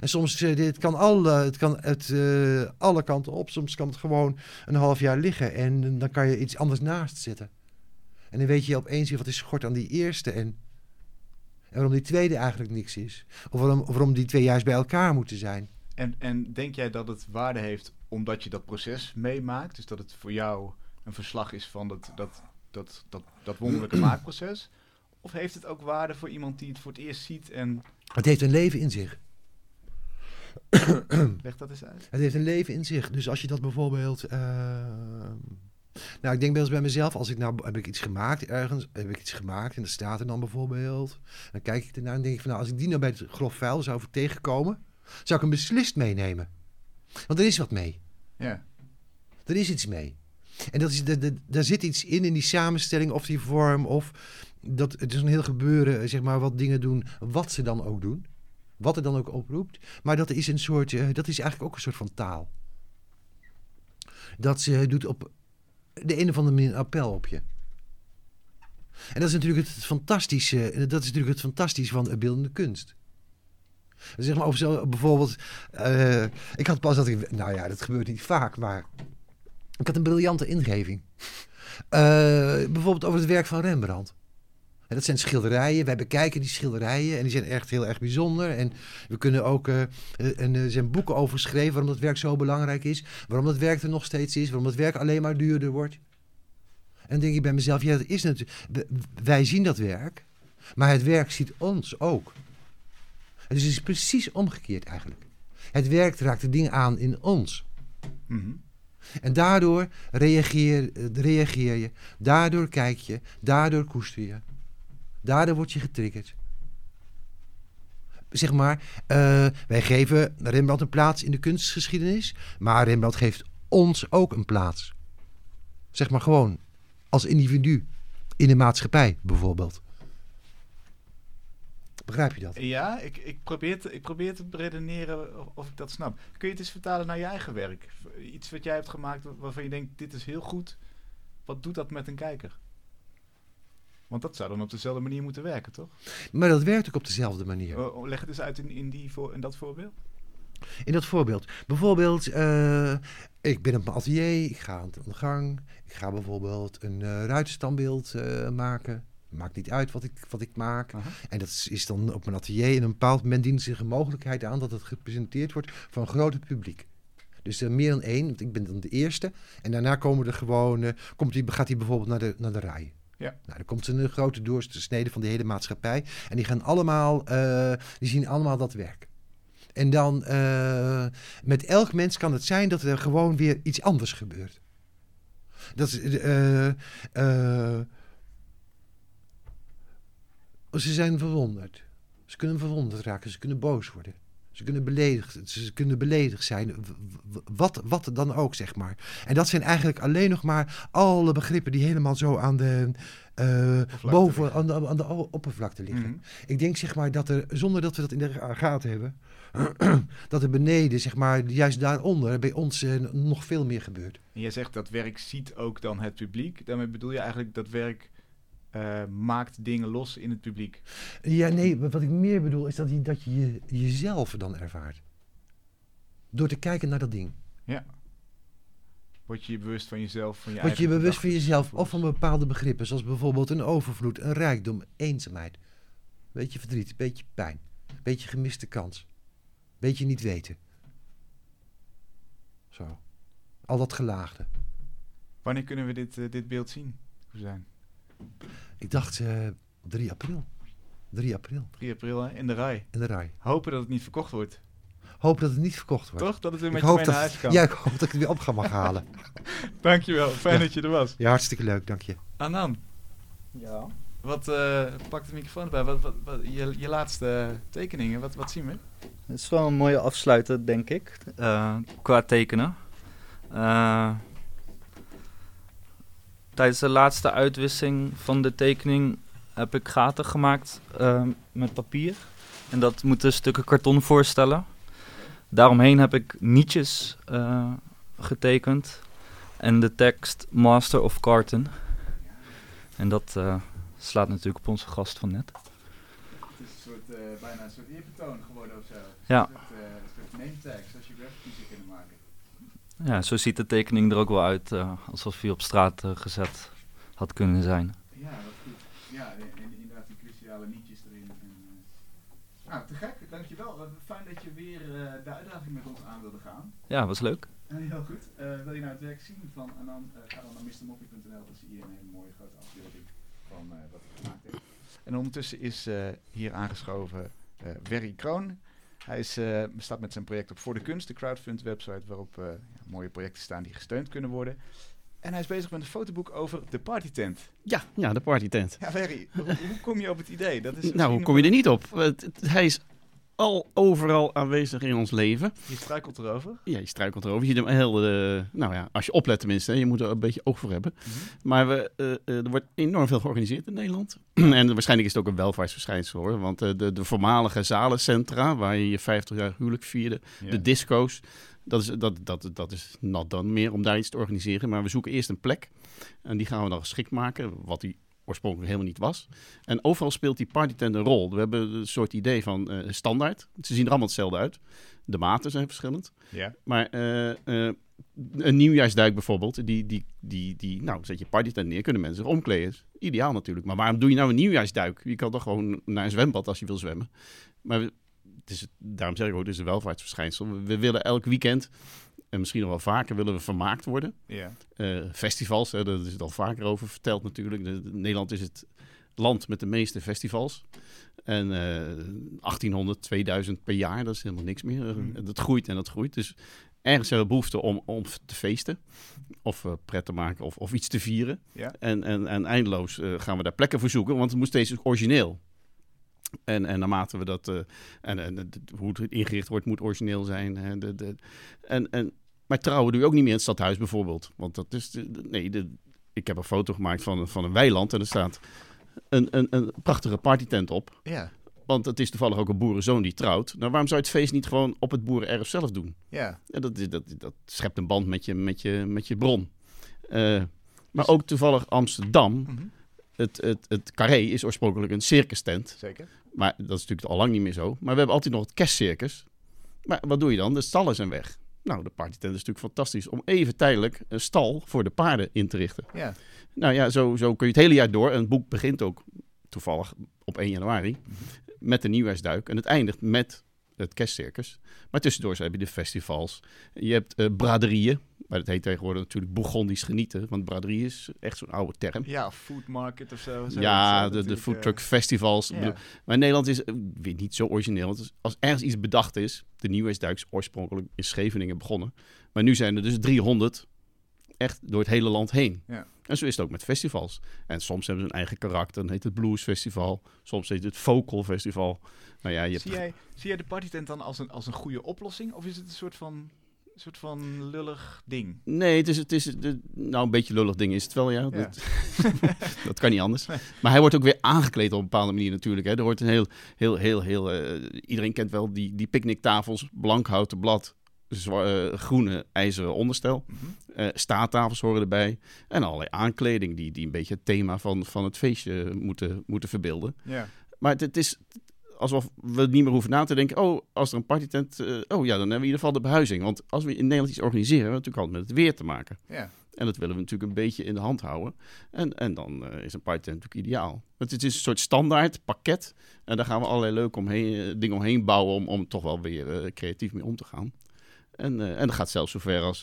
En soms, dit kan, alle, het kan het, eh, alle kanten op, soms kan het gewoon een half jaar liggen en dan kan je iets anders naast zetten. En dan weet je opeens weer wat is schort aan die eerste en, en waarom die tweede eigenlijk niks is. Of waarom, of waarom die twee juist bij elkaar moeten zijn. En, en denk jij dat het waarde heeft omdat je dat proces meemaakt? Dus dat het voor jou een verslag is van dat, dat, dat, dat, dat wonderlijke maakproces? Of heeft het ook waarde voor iemand die het voor het eerst ziet en... Het heeft een leven in zich. Leg dat eens uit. Het heeft een leven in zich. Dus als je dat bijvoorbeeld. eh, nou, ik denk wel eens bij mezelf, als ik nou heb ik iets gemaakt ergens, heb ik iets gemaakt en dat staat er dan bijvoorbeeld. Dan kijk ik ernaar en denk ik van nou, als ik die nou bij het grof vuil zou tegenkomen, zou ik hem beslist meenemen. Want er is wat mee. Ja. Er is iets mee. En dat is, de, de, daar zit iets in, in die samenstelling of die vorm. Of dat, het is een heel gebeuren, zeg maar, wat dingen doen, wat ze dan ook doen. Wat er dan ook oproept. Maar dat is een soort, eh, dat is eigenlijk ook een soort van taal. Dat ze doet op de een of andere manier een appel op je. En dat is natuurlijk het fantastische, dat is natuurlijk het fantastische van beeldende kunst. Zeg maar, of zo, bijvoorbeeld, eh, ik had pas dat ik, nou ja, dat gebeurt niet vaak, maar ik had een briljante ingeving. Eh, bijvoorbeeld over het werk van Rembrandt. En dat zijn schilderijen. Wij bekijken die schilderijen en die zijn echt heel erg bijzonder. En we kunnen ook eh, en, er zijn boeken over geschreven waarom dat werk zo belangrijk is. Waarom dat werk er nog steeds is. Waarom dat werk alleen maar duurder wordt. En dan denk ik bij mezelf, ja, dat is natuurlijk. Wij zien dat werk, maar het werk ziet ons ook. Dus het is precies omgekeerd eigenlijk. Het werk raakt de dingen aan in ons. Mhm. En daardoor reageer, eh, reageer je, daardoor kijk je, daardoor koester je. Daardoor word je getriggerd. Zeg maar, eh, wij geven Rembrandt een plaats in de kunstgeschiedenis, maar Rembrandt geeft ons ook een plaats. Zeg maar gewoon, als individu, in de maatschappij bijvoorbeeld. Begrijp je dat? Ja, ik, ik, probeer te, ik probeer te redeneren of, of ik dat snap. Kun je het eens vertalen naar je eigen werk? Iets wat jij hebt gemaakt wa- waarvan je denkt, dit is heel goed. Wat doet dat met een kijker? Want dat zou dan op dezelfde manier moeten werken, toch? Maar dat werkt ook op dezelfde manier. Oh, oh, leg het eens uit in, in, die voor, in dat voorbeeld. In dat voorbeeld. Bijvoorbeeld, eh, ik ben op mijn atelier, ik ga aan de gang. Ik ga bijvoorbeeld een eh ruitenstandbeeld eh, maken. Maakt niet uit wat ik, wat ik maak. En dat is, is dan op mijn atelier. En op een bepaald moment dient zich een mogelijkheid aan dat het gepresenteerd wordt voor een groot publiek. Dus er meer dan één, want ik ben dan de eerste. En daarna komen er gewoon, komt die, gaat hij bijvoorbeeld naar de, naar de rij. Ja. Nou, dan komt een grote doorsnede van de hele maatschappij. En die gaan allemaal, eh, die zien allemaal dat werk. En dan, eh, met elk mens kan het zijn dat er gewoon weer iets anders gebeurt. Dat is, eh, eh, ze zijn verwonderd. Ze kunnen verwonderd raken, ze kunnen boos worden. Ze kunnen beledigd, ze kunnen beledigd zijn, wat, wat dan ook, zeg maar. En dat zijn eigenlijk alleen nog maar alle begrippen die helemaal zo aan de, eh, boven, aan de, aan de oppervlakte liggen. Mhm. Ik denk zeg maar dat er, zonder dat we dat in de gaten hebben, dat er beneden, zeg maar, juist daaronder, bij ons eh, nog veel meer gebeurt. En jij zegt dat werk ziet ook dan het publiek. Daarmee bedoel je eigenlijk dat werk eh, maakt dingen los in het publiek. Ja, nee, wat ik meer bedoel is dat je, dat je je- jezelf dan ervaart. Door te kijken naar dat ding. Word je je bewust van jezelf, van je Word je eigen bewust van jezelf of van bepaalde begrippen, zoals bijvoorbeeld een overvloed, een rijkdom, eenzaamheid. Beetje verdriet, beetje pijn, beetje gemiste kans, beetje niet weten. Zo. Al dat gelaagde. Wanneer kunnen we dit, eh, dit beeld zien? Zijn? Ik dacht eh 3 april. 3 april 3 april hè, in de rij. in de rij. Hopen dat het niet verkocht wordt. Hoop dat het niet verkocht wordt. Toch? Dat het weer Ik met je hoop mee naar dat, huis kan. ja, ik hoop dat ik het weer op ga mag halen. Dankjewel. Fijn Ja. dat je er was. Ja, hartstikke leuk, dank je. Anan, Ja. wat, eh pak de microfoon erbij. Wat, wat, wat- je, je laatste tekeningen, wat, wat zien we? Het is wel een mooie afsluiter, denk ik, eh, qua tekenen. Eh, tijdens de laatste uitwisseling van de tekening heb ik gaten gemaakt eh, met papier. En dat moeten stukken karton voorstellen. Daaromheen heb ik nietjes eh, getekend. En de tekst Master of Carton. En dat eh, slaat natuurlijk op onze gast van net. Het is een soort, eh, bijna een soort eerbetoon geworden of zo. Ja. Een soort, name tag, zoals je graffiti zou kunnen maken. Ja, zo ziet de tekening er ook wel uit, eh, alsof hij op straat eh, gezet had kunnen zijn. Ja, wat goed. Ja, en, en inderdaad die cruciale nietjes erin. En, nou, te gek. Dankjewel. Fijn dat je weer eh, de uitdaging met ons aan wilde gaan. Ja, was leuk. Heel goed. Eh, wil je nou het werk zien van Anan, eh, ga dan naar mrmoppie.nl. Dan zie je een hele mooie grote afbeelding van eh, wat hij gemaakt heeft. En ondertussen is eh, hier aangeschoven eh Werry Kroon. Hij is, eh, staat met zijn project op Voor de Kunst, de crowdfund website waarop eh, mooie projecten staan die gesteund kunnen worden. En hij is bezig met een fotoboek over de partytent. Ja, ja, de partytent. Ja, Ferry, hoe, hoe kom je op het idee? Dat is Nou, hoe kom je er niet op? Het- het- hij is al overal aanwezig in ons leven. Je struikelt erover. Ja, je struikelt erover. Je ziet hem heel, eh, nou ja, als je oplet tenminste, hè, je moet er een beetje oog voor hebben. Mhm. Maar we, eh, eh, er wordt enorm veel georganiseerd in Nederland. en waarschijnlijk is het ook een welvaartsverschijnsel hoor. Want de, de voormalige zalencentra, waar je je 50 jaar huwelijk vierde, de disco's, dat is, dat, dat, dat is nat dan meer om daar iets te organiseren. Maar we zoeken eerst een plek en die gaan we dan geschikt maken, wat die oorspronkelijk helemaal niet was. En overal speelt die partytent een rol. We hebben een soort idee van eh, standaard. Ze zien er allemaal hetzelfde uit. De maten zijn verschillend. Ja. Maar eh, eh, een nieuwjaarsduik bijvoorbeeld, die, die, die, die, nou, zet je partytent neer, kunnen mensen zich omkleden. Ideaal natuurlijk. Maar waarom doe je nou een nieuwjaarsduik? Je kan toch gewoon naar een zwembad als je wil zwemmen. Maar het is, daarom zeg ik ook, het is een welvaartsverschijnsel. We, we willen elk weekend, en misschien nog wel vaker, willen we vermaakt worden. Ja. Eh, festivals, hè, daar is het al vaker over verteld natuurlijk. De- de- Nederland is het land met de meeste festivals. En eh 1800, 2000 per jaar, dat is helemaal niks meer. Eh, Hmm. Dat groeit en dat groeit. Dus ergens hebben we behoefte om, om te feesten. Of eh, pret te maken of, of iets te vieren. Ja. En, en, en eindeloos eh, gaan we daar plekken voor zoeken, want het moet steeds origineel. En, en naarmate we dat, eh, en, en hoe het ingericht wordt, moet origineel zijn. Hè, de, de, en, en, maar trouwen doe je ook niet meer in het stadhuis bijvoorbeeld. Want dat is, de, nee, de, ik heb een foto gemaakt van, een- van een weiland en er staat een, een, een prachtige partytent op. Ja. Want het is toevallig ook een boerenzoon die trouwt. Nou, waarom zou je het feest niet gewoon op het boerenerf zelf doen? Ja. Ja, dat, is- dat, dat schept een band met je, met je, met je bron. Eh, maar ook toevallig Amsterdam. Mhm. Het, het, het carré is oorspronkelijk een circus tent. Zeker. Maar dat is natuurlijk al lang niet meer zo. Maar we hebben altijd nog het kerstcircus. Maar wat doe je dan? De stallen zijn weg. Nou, de partytent is natuurlijk fantastisch om even tijdelijk een stal voor de paarden in te richten. Ja. Nou ja, zo, zo kun je het hele jaar door. En het boek begint ook toevallig op 1 januari met de nieuwjaarsduik. En het eindigt met het kerstcircus. Maar tussendoor heb je de festivals. Je hebt eh, braderieën. Maar dat heet tegenwoordig natuurlijk Bourgondisch genieten. Want braderie is echt zo'n oude term. Ja, food market of zo. zo Ja, de, de foodtruck eh, festivals. Ik ja. bedoel, Maar Nederland is het weer niet zo origineel. Want als ergens iets bedacht is, de nieuwjaarsduik is oorspronkelijk in Scheveningen begonnen. Maar nu zijn er dus 300 echt door het hele land heen. Ja. En zo is het ook met festivals. En soms hebben ze een eigen karakter. Dan heet het Blues Festival. Soms heet het Vocal Festival. Nou ja, je hebt... Zie jij, zie jij de partytent dan als een, als een goede oplossing? Of is het een soort van, een soort van lullig ding? Nee, het is, het is de, nou een beetje lullig ding is het wel, ja. Ja. Dat, dat kan niet anders. Maar hij wordt ook weer aangekleed op een bepaalde manier natuurlijk. Hè. Er wordt een heel, heel, heel, heel... eh, iedereen kent wel die, die picknicktafels, blank houten blad, zwa- eh, groene ijzeren onderstel. Eh, staattafels horen erbij. En allerlei aankleding die, die een beetje het thema van, van het feestje moeten, moeten verbeelden. Ja. Maar het, het is alsof we niet meer hoeven na te denken. Oh, als er een partytent... eh, oh ja, dan hebben we in ieder geval de behuizing. Want als we in Nederland iets organiseren... hebben we natuurlijk altijd met het weer te maken. Ja. En dat willen we natuurlijk een beetje in de hand houden. En, en dan eh, is een partytent natuurlijk ideaal. Want het is een soort standaard pakket. En daar gaan we allerlei leuke omheen, eh, dingen omheen bouwen... om, om toch wel weer creatief mee om te gaan. En, en dat gaat zelfs zover als...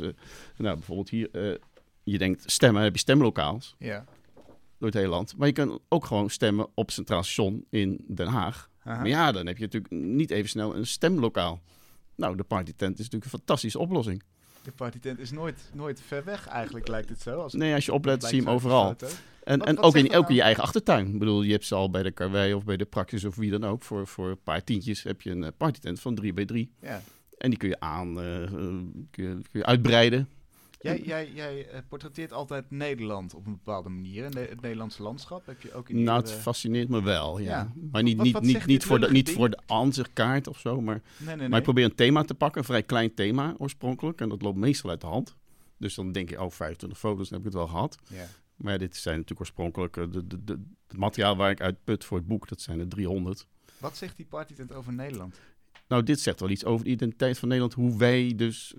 nou, bijvoorbeeld hier... je denkt stemmen, heb je stemlokaals Ja. door het hele land. Maar je kan ook gewoon stemmen op Centraal Station in Den Haag. Aha. Maar ja, dan heb je natuurlijk niet even snel een stemlokaal. Nou, de partytent is natuurlijk een fantastische oplossing. De partytent is nooit, nooit ver weg eigenlijk, lijkt het zo. Als Nee, als je oplet, zie je hem overal. En, Wat- en wat ook, in, ook in je nou? eigen achtertuin. Ik bedoel, je hebt ze al bij de Karwei of bij de Praxis of wie dan ook. Voor, voor een paar tientjes heb je een eh, partytent van 3 bij 3 Ja. En die kun je aan, eh, eh, kun, je, kun je uitbreiden. Jij, jij, jij eh, portretteert altijd Nederland op een bepaalde manier. En het Nederlandse landschap heb je ook in Nou, het fascineert me wel, ja. Ja. Maar niet, Wat- niet, wat niet, niet, voor de, niet voor de ansichtkaart of zo, maar Nee, nee, Maar ik probeer een thema te pakken, een vrij klein thema oorspronkelijk. En dat loopt meestal uit de hand. Dus dan denk je, oh, 25 foto's, dan heb ik het wel gehad. Ja. Maar ja, dit zijn natuurlijk oorspronkelijk eh, de, de, de, het materiaal waar ik uit put voor het boek. Dat zijn er 300. Wat zegt die partytent over Nederland? Nou, dit zegt wel iets over de identiteit van Nederland. Hoe wij dus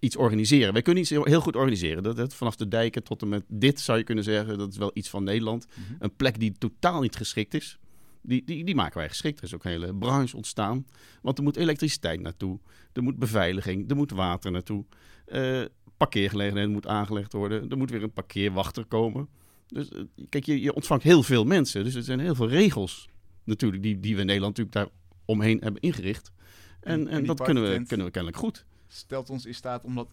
iets organiseren. Wij kunnen iets heel, heel goed organiseren. Dat, dat, vanaf de dijken tot en met dit zou je kunnen zeggen. Dat is wel iets van Nederland. Mhm. Een plek die totaal niet geschikt is. Die, die, die maken wij geschikt. Er is ook een hele branche ontstaan. Want er moet elektriciteit naartoe. Er moet beveiliging. Er moet water naartoe. Eh parkeergelegenheid moet aangelegd worden. Er moet weer een parkeerwachter komen. Dus eh, kijk, je, je ontvangt heel veel mensen. Dus er zijn heel veel regels natuurlijk die, die we in Nederland natuurlijk daar omheen hebben ingericht. En, en, die dat kunnen we, kunnen we kennelijk goed. Stelt ons in staat om, dat,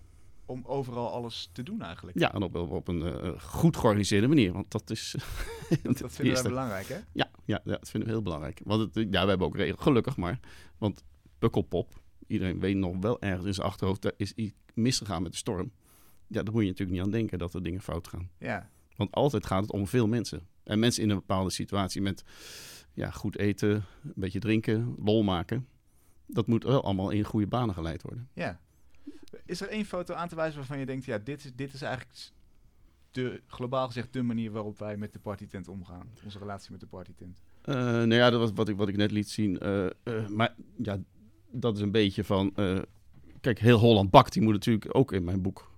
om overal alles te doen eigenlijk. Ja, en op, op, een eh, goed georganiseerde manier. Want dat is. Dat vinden wij belangrijk, hè? Ja, ja, ja, dat vinden we heel belangrijk. Want het, ja, we hebben ook regels, gelukkig maar. Want Pukkelpop, iedereen weet nog wel ergens in zijn achterhoofd, daar is iets misgegaan met de storm. Ja, daar moet je natuurlijk niet aan denken dat er dingen fout gaan. Ja. Want altijd gaat het om veel mensen. En mensen in een bepaalde situatie met ja, goed eten, een beetje drinken, lol maken. Dat moet wel allemaal in goede banen geleid worden. ja. Is er één foto aan te wijzen waarvan je denkt, ja, dit is, dit is eigenlijk de, globaal gezegd de manier waarop wij met de partytent omgaan? Onze relatie met de partytent. Eh, nou ja, dat was wat ik, wat ik net liet zien. Eh, eh, maar ja, dat is een beetje van... kijk, heel Holland bakt, die moet natuurlijk ook in mijn boek.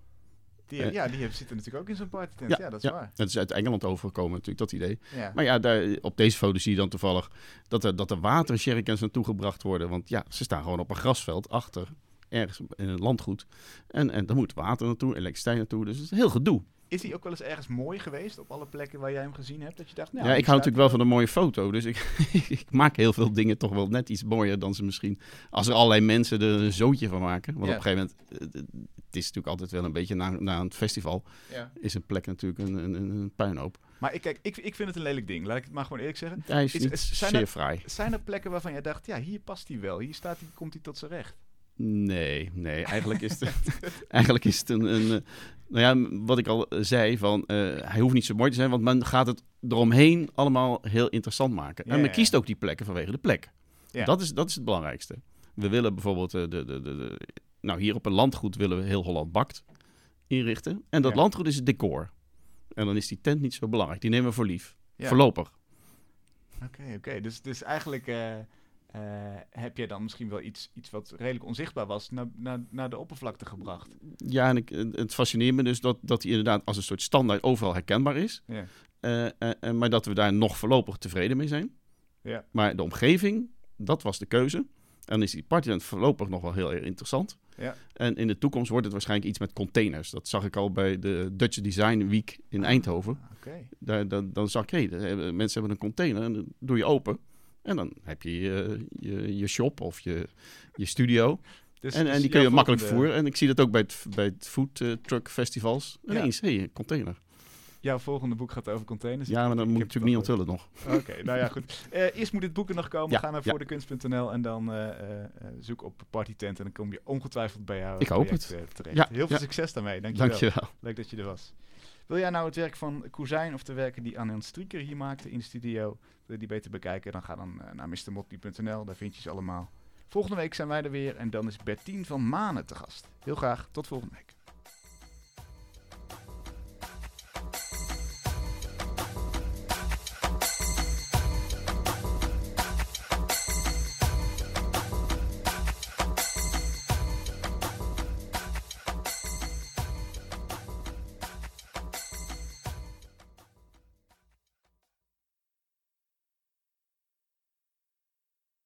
Die, ja, die zitten natuurlijk ook in zo'n partytent. Ja, dat is waar. Dat is uit Engeland overgekomen natuurlijk, dat idee. Ja. Maar ja, daar, op deze foto zie je dan toevallig dat er, dat er watersjerrycans naartoe gebracht worden. Want ja, ze staan gewoon op een grasveld achter, ergens in een landgoed. En, en daar moet water naartoe, elektriciteit naartoe. Dus het is heel gedoe. Is hij ook wel eens ergens mooi geweest op alle plekken waar jij hem gezien hebt? Dat je dacht, nou, ja, ik hou natuurlijk wel van een mooie foto. Dus ik, ik maak heel veel dingen toch wel net iets mooier dan ze misschien... Als er allerlei mensen er een zootje van maken. Want Ja. op een gegeven moment, het is natuurlijk altijd wel een beetje na, na een festival... Ja. is een plek natuurlijk een, een, een puinhoop. Maar ik, kijk, ik, ik vind het een lelijk ding. Laat ik het maar gewoon eerlijk zeggen. Hij is, Is- niet is- zijn zeer er- fraai. Zijn er plekken waarvan jij dacht, ja, hier past hij wel. Hier staat hij, komt hij tot zijn recht. Nee, nee. Eigenlijk is het, eigenlijk is het een, een... eh, Nou ja, wat ik al zei, van, eh, hij hoeft niet zo mooi te zijn, want men gaat het eromheen allemaal heel interessant maken. Ja, en men ja. kiest ook die plekken vanwege de plek. Ja. Dat, is, dat is het belangrijkste. We willen bijvoorbeeld, eh, de, de, de, de- nou hier op een landgoed willen we heel Holland Bakt inrichten. En dat landgoed is het decor. En dan is die tent niet zo belangrijk. Die nemen we voor lief. Voorlopig. Oké, oké. Dus, dus eigenlijk eh, heb jij dan misschien wel iets, iets wat redelijk onzichtbaar was naar, naar, naar de oppervlakte gebracht. Ja, en ik, het fascineert me dus dat, dat die inderdaad als een soort standaard overal herkenbaar is. Ja. Eh, eh, maar dat we daar nog voorlopig tevreden mee zijn. Ja. Maar de omgeving, dat was de keuze. En dan is die partytent voorlopig nog wel heel erg interessant. Ja. En in de toekomst wordt het waarschijnlijk iets met containers. Dat zag ik al bij de Dutch Design Week in Eindhoven. Ah, Oké. Daar, dan, dan zag ik, hebben- mensen hebben een container en dan doe je open. En dan heb je je, je, je shop of je, je studio. Dus, En, dus en die kun je makkelijk volgende- voeren. En ik zie dat ook bij het, bij het food eh, truck festivals. Ineens, een container. Jouw volgende boek gaat over containers. Ja, maar dan moet ik heb natuurlijk niet onthullen nog. Oké, nou ja, goed. Eh, eerst moet dit boek er nog komen. Ja, Ga naar ja. voordekunst.nl en dan eh, zoek op partytent. En dan kom je ongetwijfeld bij jou Ik hoop het. terecht. Ja, Heel veel ja. succes daarmee. Dankjewel. Dankjewel. Leuk dat je er was. Wil jij nou het werk van Koezijn of de werken die Anne Strieker hier maakte in de studio, wil je die beter bekijken? Dan ga dan eh, naar mrmotley.nl, daar vind je ze allemaal. Volgende week zijn wij er weer en dan is Bertien van Manen te gast. Heel graag, tot volgende week.